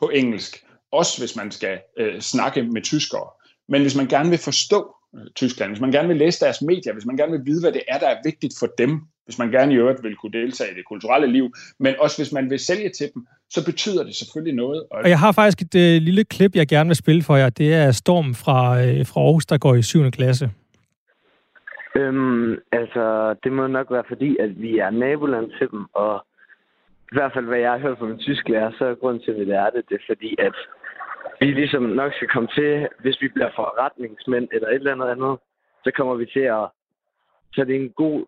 på engelsk, også hvis man skal øh, snakke med tyskere. Men hvis man gerne vil forstå øh, Tyskland, hvis man gerne vil læse deres medier, hvis man gerne vil vide, hvad det er, der er vigtigt for dem, hvis man gerne i øvrigt vil kunne deltage i det kulturelle liv, men også hvis man vil sælge til dem, så betyder det selvfølgelig noget. Og, jeg har faktisk et øh, lille klip, jeg gerne vil spille for jer. Det er Storm fra, øh, fra Aarhus, der går i 7. klasse. Øhm, altså, det må nok være fordi, at vi er naboland til dem, og i hvert fald, hvad jeg har hørt fra min tysk lærer, så er grunden til, at vi lærer det, det er fordi, at vi ligesom nok skal komme til, hvis vi bliver forretningsmænd eller et eller andet andet, så kommer vi til at så det er en god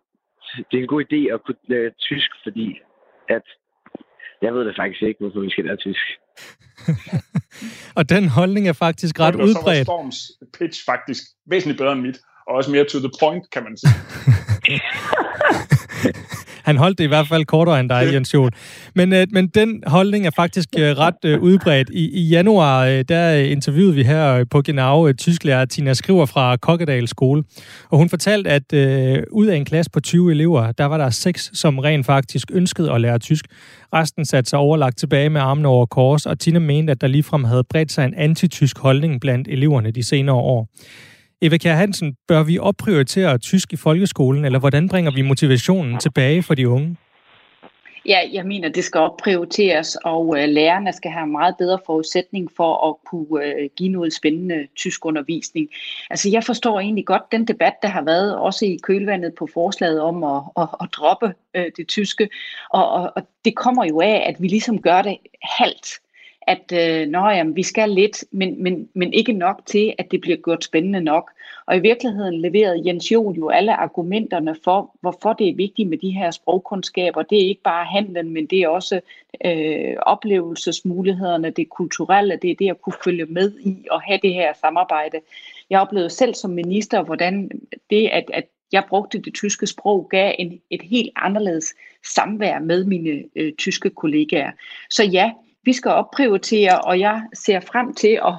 det er en god idé at kunne lære tysk, fordi at jeg ved det faktisk ikke, hvorfor vi skal lære tysk. og den holdning er faktisk ret udbredt. Så var Storms pitch faktisk væsentligt bedre end mit, og også mere to the point, kan man sige. Han holdt det i hvert fald kortere end dig, Jens Jol. Men, øh, men den holdning er faktisk øh, ret øh, udbredt. I, I januar, øh, der interviewede vi her på Genau øh, tysklærer Tina Skriver fra Kokkedal skole. Og hun fortalte, at øh, ud af en klasse på 20 elever, der var der seks, som rent faktisk ønskede at lære tysk. Resten satte sig overlagt tilbage med armene over kors, og Tina mente, at der ligefrem havde bredt sig en antitysk holdning blandt eleverne de senere år. Eva Kjær Hansen, bør vi opprioritere tysk i folkeskolen, eller hvordan bringer vi motivationen tilbage for de unge? Ja, jeg mener, det skal opprioriteres, og øh, lærerne skal have meget bedre forudsætning for at kunne øh, give noget spændende tysk undervisning. Altså, jeg forstår egentlig godt den debat, der har været, også i kølvandet på forslaget om at, at, at droppe øh, det tyske, og, og, og det kommer jo af, at vi ligesom gør det halvt at øh, nå, jamen, vi skal lidt, men, men, men ikke nok til, at det bliver gjort spændende nok. Og i virkeligheden leverede Jens Jol jo alle argumenterne for, hvorfor det er vigtigt med de her sprogkundskaber. Det er ikke bare handlen, men det er også øh, oplevelsesmulighederne, det kulturelle, det er det at kunne følge med i og have det her samarbejde. Jeg oplevede selv som minister, hvordan det, at, at jeg brugte det tyske sprog, gav en, et helt anderledes samvær med mine øh, tyske kollegaer. Så ja, vi skal opprioritere, og jeg ser frem til at,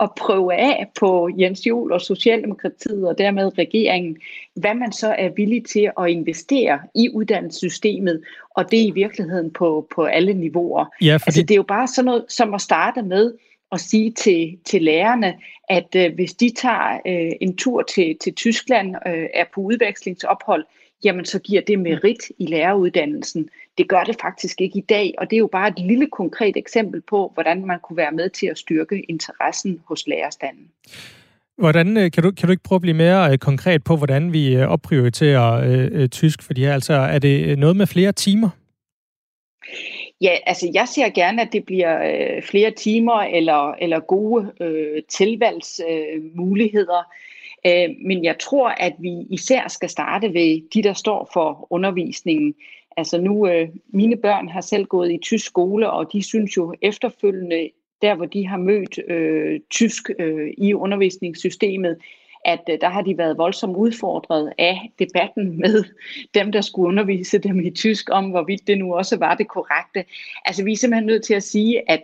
at prøve af på Jens Jul og Socialdemokratiet og dermed regeringen, hvad man så er villig til at investere i uddannelsessystemet, og det i virkeligheden på, på alle niveauer. Ja, fordi... Altså det er jo bare sådan noget som at starte med at sige til, til lærerne, at øh, hvis de tager øh, en tur til, til Tyskland, øh, er på udvekslingsophold, jamen så giver det merit i læreruddannelsen. Det gør det faktisk ikke i dag, og det er jo bare et lille konkret eksempel på, hvordan man kunne være med til at styrke interessen hos lærerstanden. Hvordan, øh, kan, du, kan du ikke prøve at blive mere øh, konkret på, hvordan vi øh, opprioriterer øh, tysk? Fordi altså, er det noget med flere timer? Ja, altså jeg ser gerne, at det bliver øh, flere timer eller, eller gode øh, tilvalgsmuligheder. Øh, øh, men jeg tror, at vi især skal starte ved de, der står for undervisningen. Altså nu, øh, mine børn har selv gået i tysk skole, og de synes jo efterfølgende, der hvor de har mødt øh, tysk øh, i undervisningssystemet, at øh, der har de været voldsomt udfordret af debatten med dem, der skulle undervise dem i tysk, om hvorvidt det nu også var det korrekte. Altså vi er simpelthen nødt til at sige, at,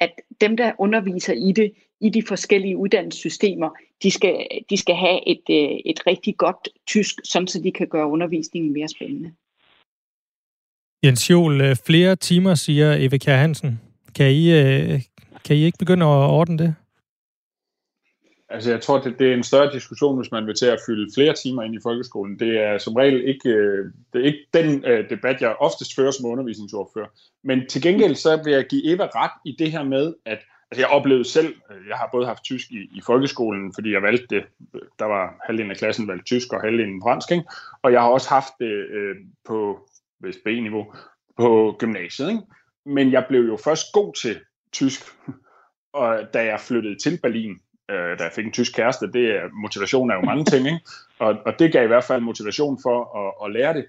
at dem, der underviser i det, i de forskellige uddannelsessystemer, de skal, de skal have et, øh, et rigtig godt tysk, sådan så de kan gøre undervisningen mere spændende. Jens Jol, øh, flere timer, siger Eva Kjær Hansen. Kan I, kan I ikke begynde at ordne det? Altså, jeg tror, det, det er en større diskussion, hvis man vil til at fylde flere timer ind i folkeskolen. Det er som regel ikke, øh, det er ikke den øh, debat, jeg oftest fører som undervisningsordfører. Men til gengæld så vil jeg give Eva ret i det her med, at altså, jeg oplevede selv, øh, jeg har både haft tysk i, i folkeskolen, fordi jeg valgte det, øh, der var halvdelen af klassen valgte tysk og halvdelen fransk, ikke? og jeg har også haft det øh, på hvis B-niveau på gymnasiet. Ikke? Men jeg blev jo først god til tysk, og da jeg flyttede til Berlin øh, da jeg fik en tysk kæreste, det er, motivation er jo mange ting, ikke? Og, og det gav i hvert fald motivation for at, at lære det.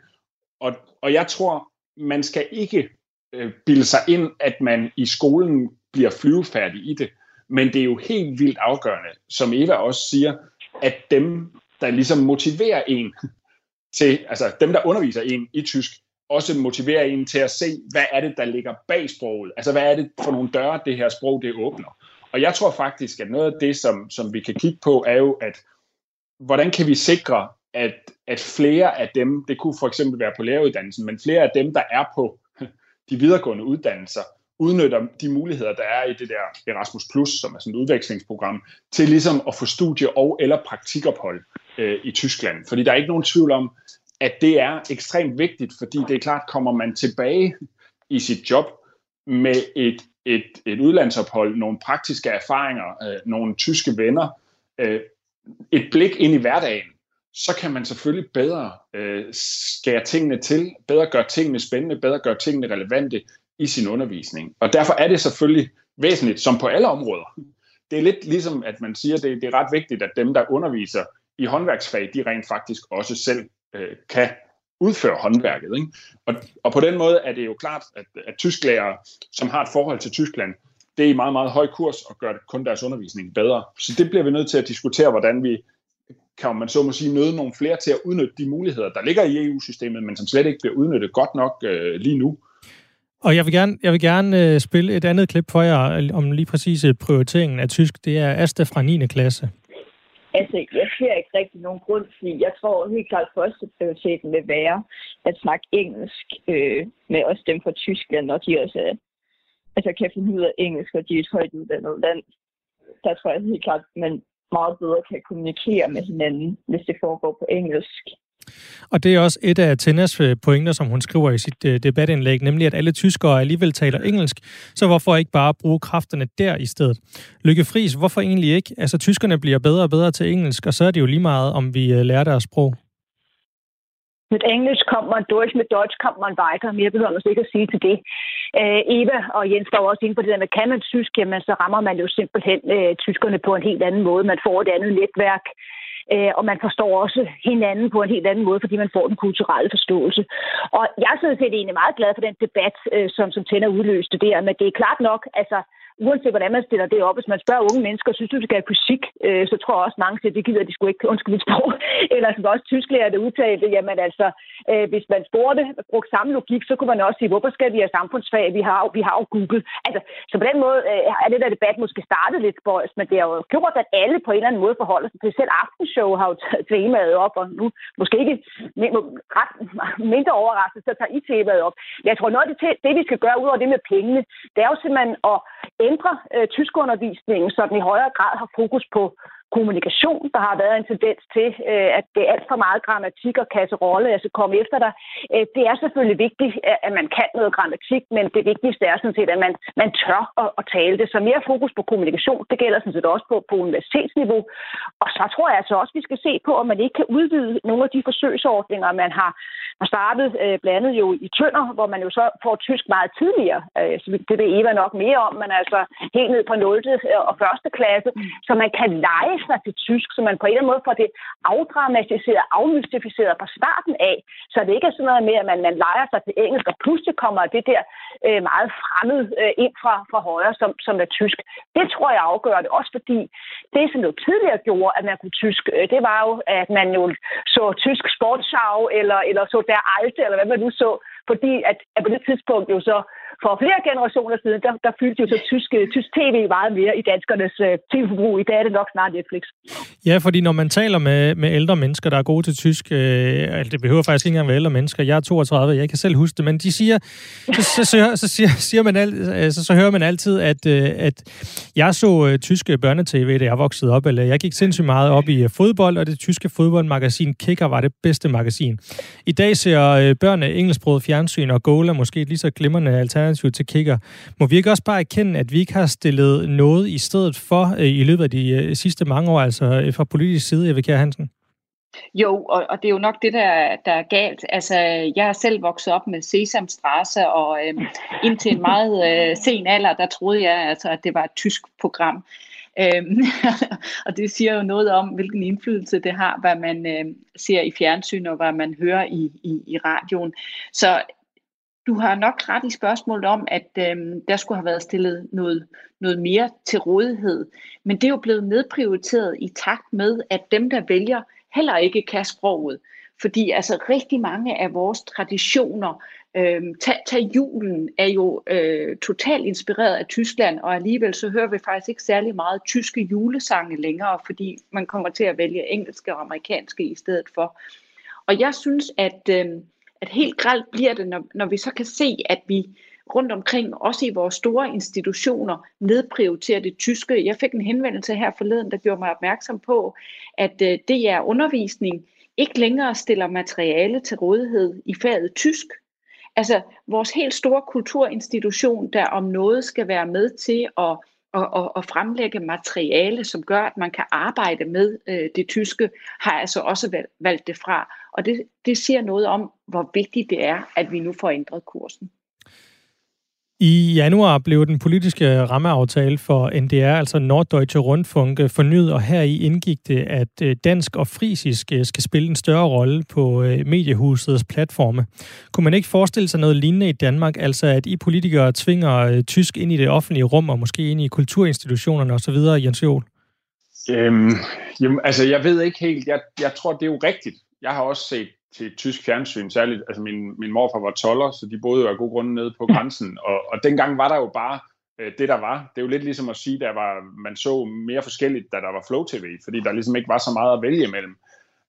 Og, og jeg tror, man skal ikke øh, bilde sig ind, at man i skolen bliver flyvefærdig i det. Men det er jo helt vildt afgørende, som Eva også siger, at dem, der ligesom motiverer en til, altså dem, der underviser en i tysk, også motiverer en til at se, hvad er det, der ligger bag sproget? Altså, hvad er det for nogle døre, det her sprog, det åbner? Og jeg tror faktisk, at noget af det, som, som vi kan kigge på, er jo, at hvordan kan vi sikre, at, at flere af dem, det kunne for eksempel være på læreruddannelsen, men flere af dem, der er på de videregående uddannelser, udnytter de muligheder, der er i det der Erasmus Plus, som er sådan et udvekslingsprogram, til ligesom at få studie- og eller praktikophold øh, i Tyskland. Fordi der er ikke nogen tvivl om, at det er ekstremt vigtigt, fordi det er klart, kommer man tilbage i sit job med et et, et udlandsophold, nogle praktiske erfaringer, øh, nogle tyske venner, øh, et blik ind i hverdagen, så kan man selvfølgelig bedre øh, skære tingene til, bedre gøre tingene spændende, bedre gøre tingene relevante i sin undervisning. Og derfor er det selvfølgelig væsentligt, som på alle områder. Det er lidt ligesom, at man siger, at det, det er ret vigtigt, at dem, der underviser i håndværksfag, de rent faktisk også selv øh, kan udføre håndværket. Ikke? Og, og på den måde er det jo klart, at, at tysklærer, som har et forhold til Tyskland, det er i meget, meget høj kurs og gør kun deres undervisning bedre. Så det bliver vi nødt til at diskutere, hvordan vi kan man så må sige, nøde nogle flere til at udnytte de muligheder, der ligger i EU-systemet, men som slet ikke bliver udnyttet godt nok øh, lige nu. Og jeg vil gerne, jeg vil gerne øh, spille et andet klip for jer øh, om lige præcis øh, prioriteringen af tysk. Det er Asta fra 9. klasse. Altså, jeg ser ikke rigtig nogen grund, til, jeg tror helt klart, at første prioriteten vil være at snakke engelsk øh, med os dem fra Tyskland, og de også er, altså, kan finde ud af engelsk, og de er et højt uddannet land. Der tror jeg helt klart, at man meget bedre kan kommunikere med hinanden, hvis det foregår på engelsk. Og det er også et af Tennas øh, pointer, som hun skriver i sit øh, debatindlæg, nemlig at alle tyskere alligevel taler engelsk, så hvorfor ikke bare bruge kræfterne der i stedet? Lykke Friis, hvorfor egentlig ikke? Altså, tyskerne bliver bedre og bedre til engelsk, og så er det jo lige meget, om vi øh, lærer deres sprog. Mit engelsk kommer man durch, mit Deutsch kommer man weiter. Mere behøver man ikke at sige til det. Øh, Eva og Jens var også inde på det der med, kan man tysk, jamen så rammer man jo simpelthen øh, tyskerne på en helt anden måde. Man får et andet netværk, Øh, og man forstår også hinanden på en helt anden måde, fordi man får den kulturelle forståelse. Og jeg er sådan set egentlig meget glad for den debat, øh, som, som tænder udløste der, men det er klart nok, altså uanset hvordan man stiller det op, hvis man spørger unge mennesker, synes du, du skal have fysik, øh, så tror jeg også mange siger, det gider de sgu ikke, undskyld mit sprog, eller som også tysklærer der udtalte, jamen altså, øh, hvis man spurgte, brugte samme logik, så kunne man også sige, hvorfor skal vi have samfundsfag, vi har, vi har jo Google. Altså, så på den måde øh, er det der debat måske startet lidt spøjs, men det har jo gjort, at alle på en eller anden måde forholder sig til. Selv Aftenshow har jo taget temaet op, og nu måske ikke ret mindre overrasket, så tager I temaet op. Jeg tror, noget af det, det, vi skal gøre ud over det med pengene, det er jo simpelthen at ændre øh, tyskundervisningen, så den i højere grad har fokus på kommunikation. Der har været en tendens til, øh, at det er alt for meget grammatik og kasserolle, altså komme efter dig. Øh, det er selvfølgelig vigtigt, at man kan noget grammatik, men det vigtigste er sådan set, at man, man tør at, at tale det. Så mere fokus på kommunikation, det gælder sådan set også på, på universitetsniveau. Og så tror jeg altså også, at vi skal se på, om man ikke kan udvide nogle af de forsøgsordninger, man har, har startet øh, blandt andet jo i Tønder, hvor man jo så får tysk meget tidligere. Øh, så det ved Eva nok mere om, men altså helt ned på 0. Øh, og 1. klasse, så man kan lege sig til tysk, så man på en eller anden måde får det afdramatiseret, afmystificeret fra starten af, så det ikke er sådan noget med, at man, man leger sig til engelsk, og pludselig kommer det der øh, meget fremmed øh, ind fra, fra højre, som, som er tysk. Det tror jeg afgør det, også fordi det, som jo tidligere gjorde, at man kunne tysk, øh, det var jo, at man jo så tysk sportsav, eller, eller så der alte, eller hvad man nu så, fordi at, at på det tidspunkt jo så for flere generationer siden, der, der fyldte jo så tysk, øh, tysk tv meget mere i danskernes øh, tv-forbrug. I dag er det nok snart Netflix. Ja, fordi når man taler med, med ældre mennesker, der er gode til tysk, øh, altså det behøver faktisk ikke engang være ældre mennesker, jeg er 32, jeg kan selv huske det, men de siger, så, så, så, så, siger, siger man alt, øh, så, så hører man altid, at, øh, at jeg så øh, tyske øh, børnetv, da jeg voksede op, eller jeg gik sindssygt meget op i fodbold, og det tyske fodboldmagasin Kicker var det bedste magasin. I dag ser øh, børn engelsksproget fjernsyn, og Goal er måske lige så glimrende alternativ alternativ til kigger. Må vi ikke også bare erkende, at vi ikke har stillet noget i stedet for øh, i løbet af de øh, sidste mange år, altså øh, fra politisk side, Erik Hansen? Jo, og, og det er jo nok det, der, der er galt. Altså, jeg er selv vokset op med Sesamstrasse, og øh, indtil en meget øh, sen alder, der troede jeg, altså, at det var et tysk program. Øhm, og det siger jo noget om, hvilken indflydelse det har, hvad man øh, ser i fjernsyn og hvad man hører i, i, i radioen. Så du har nok ret i spørgsmålet om, at øh, der skulle have været stillet noget, noget mere til rådighed. Men det er jo blevet nedprioriteret i takt med, at dem, der vælger, heller ikke kan sproget. Fordi altså rigtig mange af vores traditioner, øh, tag, tag julen, er jo øh, totalt inspireret af Tyskland, og alligevel så hører vi faktisk ikke særlig meget tyske julesange længere, fordi man kommer til at vælge engelske og amerikanske i stedet for. Og jeg synes, at... Øh, at helt gralt bliver det, når, når vi så kan se, at vi rundt omkring, også i vores store institutioner, nedprioriterer det tyske. Jeg fik en henvendelse her forleden, der gjorde mig opmærksom på, at øh, det er undervisning ikke længere stiller materiale til rådighed i faget tysk. Altså vores helt store kulturinstitution, der om noget skal være med til at og, og, og fremlægge materiale, som gør, at man kan arbejde med øh, det tyske, har altså også valgt, valgt det fra. Og det, det siger noget om, hvor vigtigt det er, at vi nu får ændret kursen. I januar blev den politiske rammeaftale for NDR, altså Norddeutsche Rundfunk, fornyet, og her i indgik det, at øh, dansk og frisisk øh, skal spille en større rolle på øh, mediehusets platforme. Kunne man ikke forestille sig noget lignende i Danmark, altså at I politikere tvinger tysk ind i det offentlige rum, og måske ind i kulturinstitutionerne osv., Jens Jol? Øhm, jamen, altså, jeg ved ikke helt. Jeg, jeg tror, det er jo rigtigt. Jeg har også set til tysk fjernsyn, særligt, altså min, min morfar var toller, så de boede jo af god grund nede på grænsen, og, og dengang var der jo bare øh, det, der var. Det er jo lidt ligesom at sige, der var, man så mere forskelligt, da der var Flow TV, fordi der ligesom ikke var så meget at vælge imellem.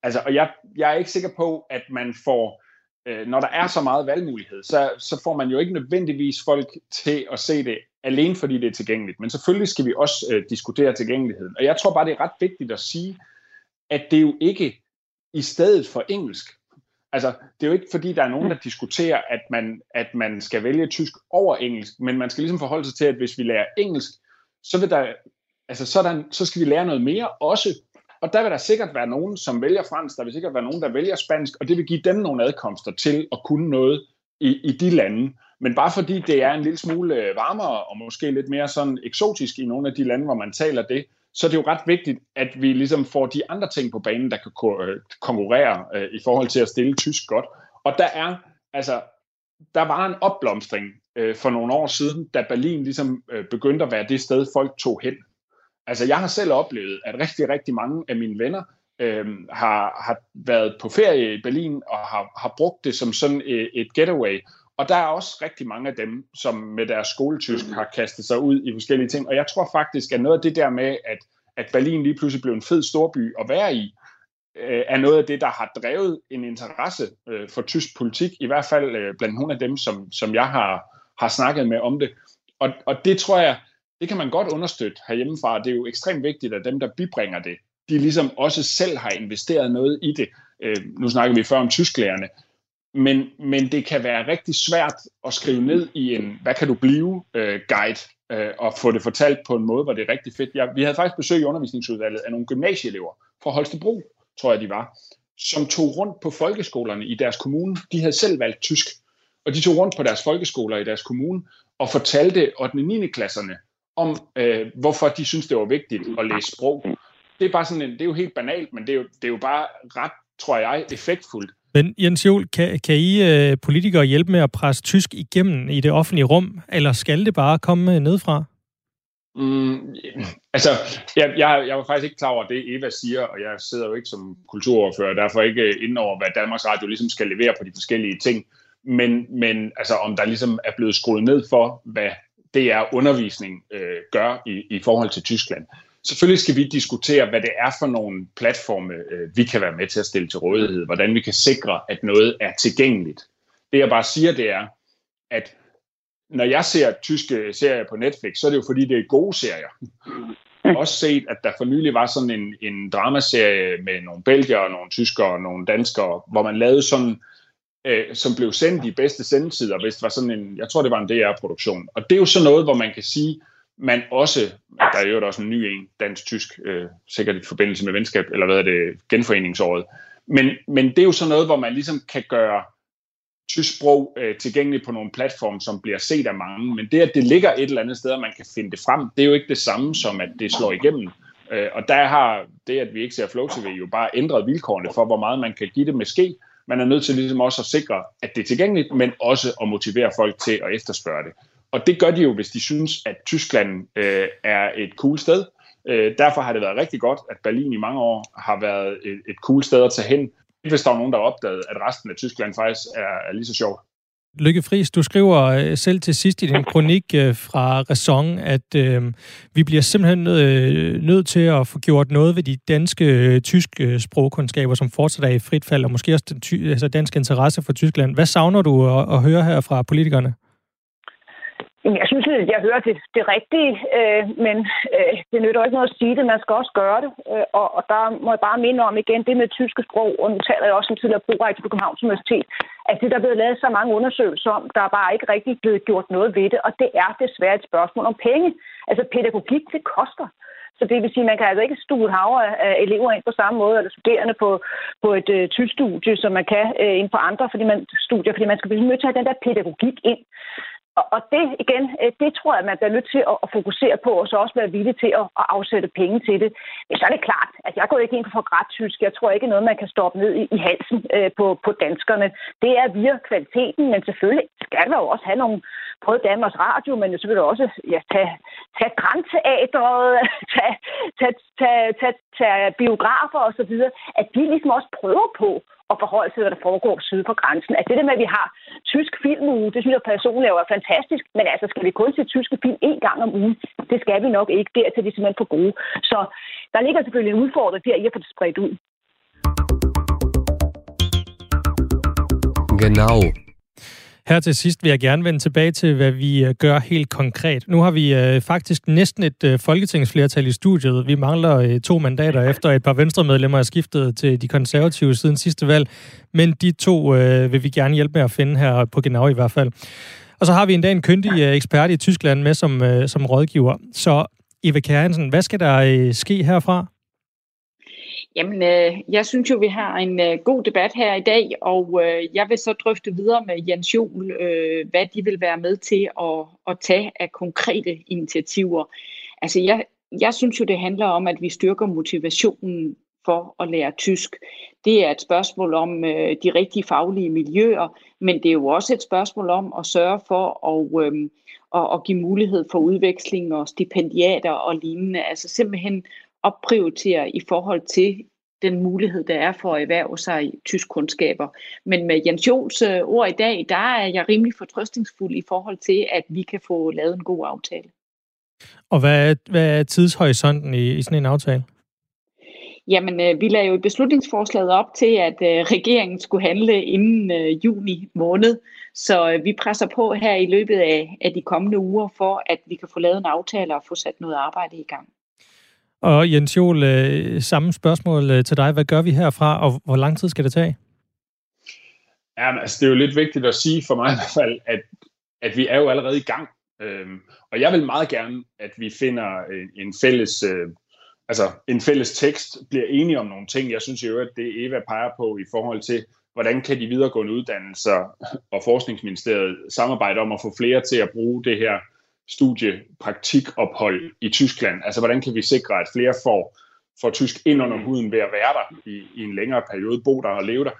Altså, og jeg, jeg er ikke sikker på, at man får, øh, når der er så meget valgmulighed, så, så får man jo ikke nødvendigvis folk til at se det alene fordi det er tilgængeligt. Men selvfølgelig skal vi også øh, diskutere tilgængeligheden. Og jeg tror bare, det er ret vigtigt at sige, at det jo ikke i stedet for engelsk. Altså, det er jo ikke fordi, der er nogen, der diskuterer, at man, at man skal vælge tysk over engelsk, men man skal ligesom forholde sig til, at hvis vi lærer engelsk, så, vil der, altså, så, der, så skal vi lære noget mere også. Og der vil der sikkert være nogen, som vælger fransk, der vil sikkert være nogen, der vælger spansk, og det vil give dem nogle adkomster til at kunne noget i, i de lande. Men bare fordi det er en lille smule varmere og måske lidt mere sådan eksotisk i nogle af de lande, hvor man taler det, så er det jo ret vigtigt, at vi ligesom får de andre ting på banen, der kan øh, konkurrere øh, i forhold til at stille tysk godt. Og der er, altså, der var en opblomstring øh, for nogle år siden, da Berlin ligesom øh, begyndte at være det sted, folk tog hen. Altså, jeg har selv oplevet, at rigtig, rigtig mange af mine venner øh, har, har været på ferie i Berlin og har, har brugt det som sådan et, et getaway. Og der er også rigtig mange af dem, som med deres skoletysk har kastet sig ud i forskellige ting. Og jeg tror faktisk, at noget af det der med, at, at Berlin lige pludselig blev en fed storby at være i, øh, er noget af det, der har drevet en interesse øh, for tysk politik, i hvert fald øh, blandt nogle af dem, som, som jeg har, har snakket med om det. Og, og det tror jeg, det kan man godt understøtte herhjemmefra. Det er jo ekstremt vigtigt, at dem, der bibringer det, de ligesom også selv har investeret noget i det. Øh, nu snakker vi før om tysklærerne, men, men det kan være rigtig svært at skrive ned i en, hvad kan du blive, øh, guide, øh, og få det fortalt på en måde, hvor det er rigtig fedt. Jeg, vi havde faktisk besøg i undervisningsudvalget af nogle gymnasieelever fra Holstebro, tror jeg de var, som tog rundt på folkeskolerne i deres kommune. De havde selv valgt tysk, og de tog rundt på deres folkeskoler i deres kommune og fortalte 8. og 9. klasserne om, øh, hvorfor de synes det var vigtigt at læse sprog. Det er bare sådan en, det er jo helt banalt, men det er jo, det er jo bare ret, tror jeg, effektfuldt men Jens Jol, kan, kan I øh, politikere hjælpe med at presse tysk igennem i det offentlige rum, eller skal det bare komme øh, nedfra? Mm, altså, jeg, jeg, jeg var faktisk ikke klar over det, Eva siger, og jeg sidder jo ikke som kulturoverfører, derfor ikke øh, inde over, hvad Danmarks Radio ligesom skal levere på de forskellige ting. Men, men altså, om der ligesom er blevet skruet ned for, hvad det er undervisning øh, gør i, i forhold til Tyskland. Selvfølgelig skal vi diskutere, hvad det er for nogle platforme, øh, vi kan være med til at stille til rådighed, hvordan vi kan sikre, at noget er tilgængeligt. Det jeg bare siger, det er, at når jeg ser tyske serier på Netflix, så er det jo fordi, det er gode serier. Jeg har også set, at der for nylig var sådan en, en dramaserie med nogle belgier og nogle tyskere og nogle danskere, hvor man lavede sådan, øh, som blev sendt i bedste sendetider, hvis det var sådan en, jeg tror det var en DR-produktion. Og det er jo sådan noget, hvor man kan sige, man også, der er jo også en ny en, dansk-tysk, øh, sikkert i forbindelse med venskab, eller hvad er det, genforeningsåret. Men, men det er jo sådan noget, hvor man ligesom kan gøre tysk sprog øh, tilgængeligt på nogle platforme, som bliver set af mange. Men det, at det ligger et eller andet sted, og man kan finde det frem, det er jo ikke det samme som, at det slår igennem. Øh, og der har det, at vi ikke ser Flow TV, jo bare ændret vilkårene for, hvor meget man kan give det med ske. Man er nødt til ligesom også at sikre, at det er tilgængeligt, men også at motivere folk til at efterspørge det. Og det gør de jo, hvis de synes, at Tyskland øh, er et cool sted. Øh, derfor har det været rigtig godt, at Berlin i mange år har været et, et cool sted at tage hen. Hvis der er nogen, der har opdaget, at resten af Tyskland faktisk er, er lige så sjovt. Lykke Friis, du skriver øh, selv til sidst i din kronik øh, fra Raison, at øh, vi bliver simpelthen nødt øh, nødt til at få gjort noget ved de danske øh, tyske øh, sprogkundskaber, som fortsat er i frit fald, og måske også den ty- altså dansk interesse for Tyskland. Hvad savner du at, at høre her fra politikerne? Jeg synes, at jeg hører det, det rigtige, øh, men øh, det nytter ikke noget at sige det. Man skal også gøre det. Øh, og, og der må jeg bare minde om igen det med tyske sprog, og nu taler jeg også om tidligere prorektor på Københavns Universitet, at det der er blevet lavet så mange undersøgelser om, der er bare ikke rigtig blevet gjort noget ved det, og det er desværre et spørgsmål om penge. Altså pædagogik, det koster. Så det vil sige, at man kan altså ikke stue havre af elever ind på samme måde, eller studerende på, på et øh, tysk studie, som man kan øh, ind på andre fordi man, studier, fordi man skal blive nødt til at have den der pædagogik ind. Og det igen, øh, det tror jeg, man bliver nødt til at fokusere på, og så også være villig til at afsætte penge til det. Men så er det klart, at jeg går ikke ind for tysk. Jeg tror ikke noget, man kan stoppe ned i, halsen øh, på, på danskerne. Det er via kvaliteten, men selvfølgelig skal der jo også have nogle, både Danmarks Radio, men selvfølgelig også ja, tage, tage grænteateret, tage, tage, tage, tage, tage biografer osv., at de ligesom også prøver på at forholde sig, hvad der foregår syd for grænsen. At det der med, at vi har tysk filmuge, det synes jeg personligt er fantastisk, men altså skal vi kun se tyske film en gang om ugen? Det skal vi nok ikke. Dertil er de simpelthen for gode. Så der ligger selvfølgelig en udfordring der i at få det spredt ud. Genau. Her til sidst vil jeg gerne vende tilbage til, hvad vi øh, gør helt konkret. Nu har vi øh, faktisk næsten et øh, folketingsflertal i studiet. Vi mangler øh, to mandater efter et par venstremedlemmer er skiftet til de konservative siden sidste valg. Men de to øh, vil vi gerne hjælpe med at finde her på Genau i hvert fald. Og så har vi endda en kyndig øh, ekspert i Tyskland med som, øh, som rådgiver. Så Eva Kjærensen, hvad skal der øh, ske herfra? Jamen, øh, jeg synes jo, vi har en øh, god debat her i dag, og øh, jeg vil så drøfte videre med Jens Jol, øh, hvad de vil være med til at, at tage af konkrete initiativer. Altså, jeg, jeg synes jo, det handler om, at vi styrker motivationen for at lære tysk. Det er et spørgsmål om øh, de rigtige faglige miljøer, men det er jo også et spørgsmål om at sørge for at, øh, at, at give mulighed for udveksling og stipendiater og lignende. Altså simpelthen opprioritere i forhold til den mulighed, der er for at erhverve sig tysk kundskaber. Men med Jens Jols øh, ord i dag, der er jeg rimelig fortrøstningsfuld i forhold til, at vi kan få lavet en god aftale. Og hvad er, hvad er tidshorisonten i, i sådan en aftale? Jamen, øh, vi lagde jo beslutningsforslaget op til, at øh, regeringen skulle handle inden øh, juni måned. Så øh, vi presser på her i løbet af, af de kommende uger for, at vi kan få lavet en aftale og få sat noget arbejde i gang. Og Jens Jol, øh, samme spørgsmål øh, til dig. Hvad gør vi herfra, og hvor lang tid skal det tage? Ja, altså, det er jo lidt vigtigt at sige for mig i hvert fald, at, at vi er jo allerede i gang. Øhm, og jeg vil meget gerne, at vi finder en, en fælles øh, altså en fælles tekst, bliver enige om nogle ting. Jeg synes jo, at det Eva peger på i forhold til, hvordan kan de videregående uddannelser og Forskningsministeriet samarbejde om at få flere til at bruge det her studiepraktikophold i Tyskland? Altså, hvordan kan vi sikre, at flere får, får tysk ind under huden ved at være der i, i en længere periode, bo der og leve der?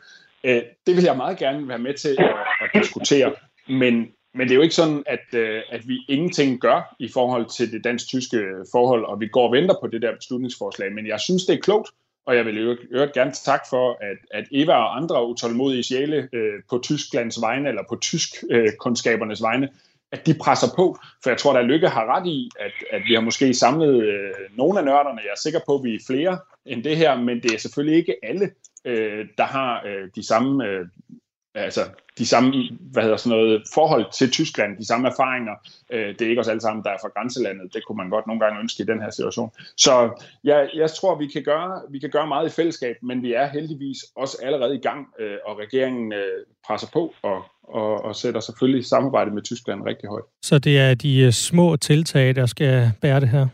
Øh, det vil jeg meget gerne være med til at, at diskutere, men men det er jo ikke sådan, at, øh, at vi ingenting gør i forhold til det dansk-tyske forhold, og vi går og venter på det der beslutningsforslag. Men jeg synes, det er klogt, og jeg vil øvrigt gerne tak for, at, at Eva og andre utålmodige sjæle øh, på Tysklands vegne, eller på tysk-kundskabernes øh, vegne, at de presser på. For jeg tror, at Lykke har ret i, at, at vi har måske samlet øh, nogle af nørderne. Jeg er sikker på, at vi er flere end det her, men det er selvfølgelig ikke alle, øh, der har øh, de samme øh, altså de samme hvad hedder sådan noget, forhold til Tyskland, de samme erfaringer. Øh, det er ikke os alle sammen, der er fra grænselandet. Det kunne man godt nogle gange ønske i den her situation. Så jeg, jeg tror, vi kan, gøre, vi kan gøre meget i fællesskab, men vi er heldigvis også allerede i gang, øh, og regeringen øh, presser på og, og, og sætter selvfølgelig samarbejdet med Tyskland rigtig højt. Så det er de små tiltag, der skal bære det her?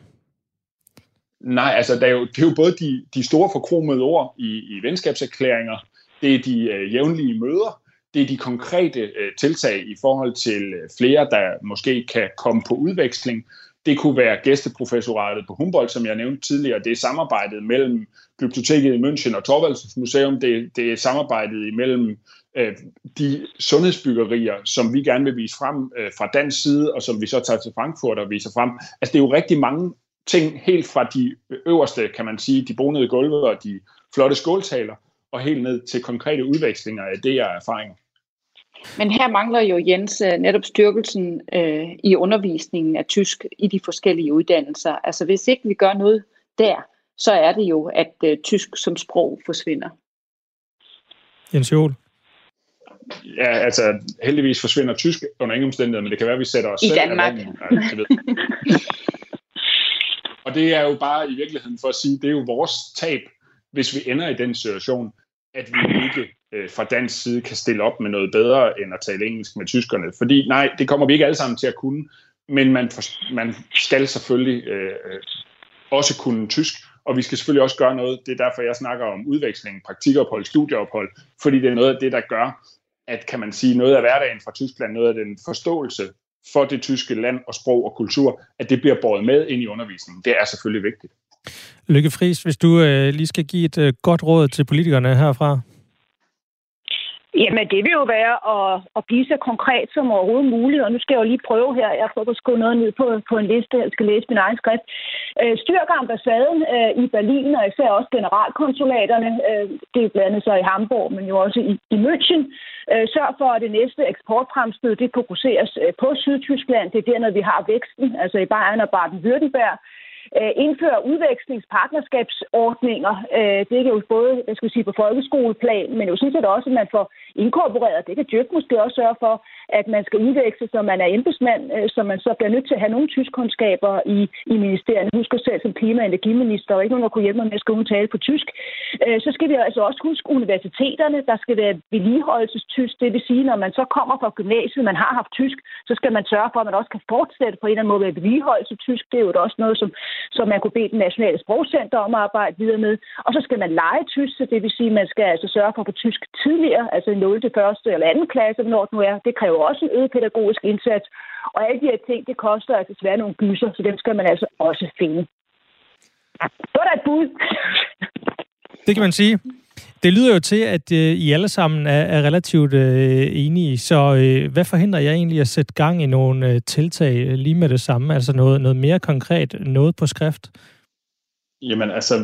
Nej, altså det er jo, det er jo både de, de store forkromede ord i, i venskabserklæringer, det er de øh, jævnlige møder, det er de konkrete øh, tiltag i forhold til øh, flere, der måske kan komme på udveksling. Det kunne være gæsteprofessoratet på Humboldt, som jeg nævnte tidligere. Det er samarbejdet mellem Biblioteket i München og Torvalds Museum. Det, det er samarbejdet imellem øh, de sundhedsbyggerier, som vi gerne vil vise frem øh, fra dansk side, og som vi så tager til Frankfurt og viser frem. Altså det er jo rigtig mange ting helt fra de øverste, kan man sige, de bonede gulve og de flotte skåltaler, og helt ned til konkrete udvekslinger af det og erfaringer. Men her mangler jo Jens øh, netop styrkelsen øh, i undervisningen af tysk i de forskellige uddannelser. Altså hvis ikke vi gør noget der, så er det jo, at øh, tysk som sprog forsvinder. Jens Jol? Ja, altså heldigvis forsvinder tysk under ingen omstændigheder, men det kan være, at vi sætter os I selv Danmark. Ja, ved. Og det er jo bare i virkeligheden for at sige, det er jo vores tab, hvis vi ender i den situation, at vi ikke øh, fra dansk side kan stille op med noget bedre end at tale engelsk med tyskerne. Fordi nej, det kommer vi ikke alle sammen til at kunne, men man, for, man skal selvfølgelig øh, øh, også kunne tysk, og vi skal selvfølgelig også gøre noget. Det er derfor, jeg snakker om udveksling, praktikophold, studieophold, fordi det er noget af det, der gør, at kan man sige noget af hverdagen fra Tyskland, noget af den forståelse for det tyske land og sprog og kultur, at det bliver båret med ind i undervisningen. Det er selvfølgelig vigtigt. Lykke Friis, hvis du øh, lige skal give et øh, godt råd til politikerne herfra. Jamen, det vil jo være at, at blive så konkret som overhovedet muligt, og nu skal jeg jo lige prøve her. Jeg prøver at skrive noget ned på, på en liste, jeg skal læse min egen skrift. Øh, styrker ambassaden øh, i Berlin, og især også generalkonsulaterne. Øh, det er blandt andet så i Hamburg, men jo også i, i München. Øh, sørg for, at det næste eksportfremstød, det fokuseres øh, på Sydtyskland. Det er der, når vi har væksten, altså i Bayern og Baden-Württemberg Øh, indføre udvekslingspartnerskabsordninger. Øh, det er jo både jeg skal sige, på folkeskoleplan, men jo sådan set også, at man får inkorporeret. Det kan Dyrk måske også sørge for, at man skal udveksle, så man er embedsmand, øh, så man så bliver nødt til at have nogle tyskkundskaber i, i ministeriet. Husker selv som klima- og energiminister, og ikke nogen, der kunne hjælpe mig med at skrive tale på tysk. Øh, så skal vi altså også huske universiteterne. Der skal være vedligeholdelsestysk. Det vil sige, når man så kommer fra gymnasiet, man har haft tysk, så skal man sørge for, at man også kan fortsætte på en eller anden måde med vedligeholdelse tysk. Det er jo også noget, som, som man kunne bede den nationale sprogcenter om at arbejde videre med. Og så skal man lege tysk, så det vil sige, at man skal altså sørge for at få tysk tidligere, altså 0. til 1. eller 2. klasse, når det nu er. Det kræver også en øget pædagogisk indsats. Og alle de her ting, det koster altså svært nogle gyser, så dem skal man altså også finde. Så er der et bud. Det kan man sige. Det lyder jo til, at øh, I alle sammen er, er relativt øh, enige, så øh, hvad forhindrer jeg egentlig at sætte gang i nogle øh, tiltag lige med det samme? Altså noget, noget mere konkret, noget på skrift? Jamen altså,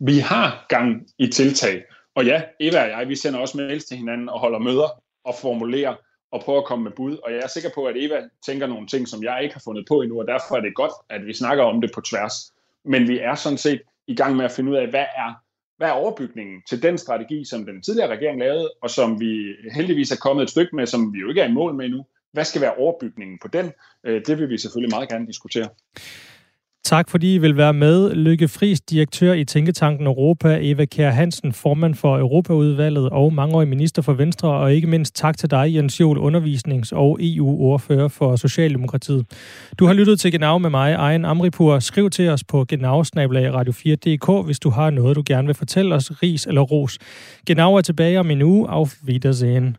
vi har gang i tiltag. Og ja, Eva og jeg, vi sender også mails til hinanden og holder møder og formulerer og prøver at komme med bud. Og jeg er sikker på, at Eva tænker nogle ting, som jeg ikke har fundet på endnu, og derfor er det godt, at vi snakker om det på tværs. Men vi er sådan set i gang med at finde ud af, hvad er, hvad er overbygningen til den strategi, som den tidligere regering lavede, og som vi heldigvis er kommet et stykke med, som vi jo ikke er i mål med endnu. Hvad skal være overbygningen på den? Øh, det vil vi selvfølgelig meget gerne diskutere. Tak fordi I vil være med. Lykke Friis, direktør i Tænketanken Europa, Eva Kjær Hansen, formand for Europaudvalget og mangeårig minister for Venstre, og ikke mindst tak til dig, Jens Jol, undervisnings- og EU-ordfører for Socialdemokratiet. Du har lyttet til Genau med mig, Ejen Amripur. Skriv til os på genau-radio4.dk, hvis du har noget, du gerne vil fortælle os, ris eller ros. Genau er tilbage om en uge. Auf Wiedersehen.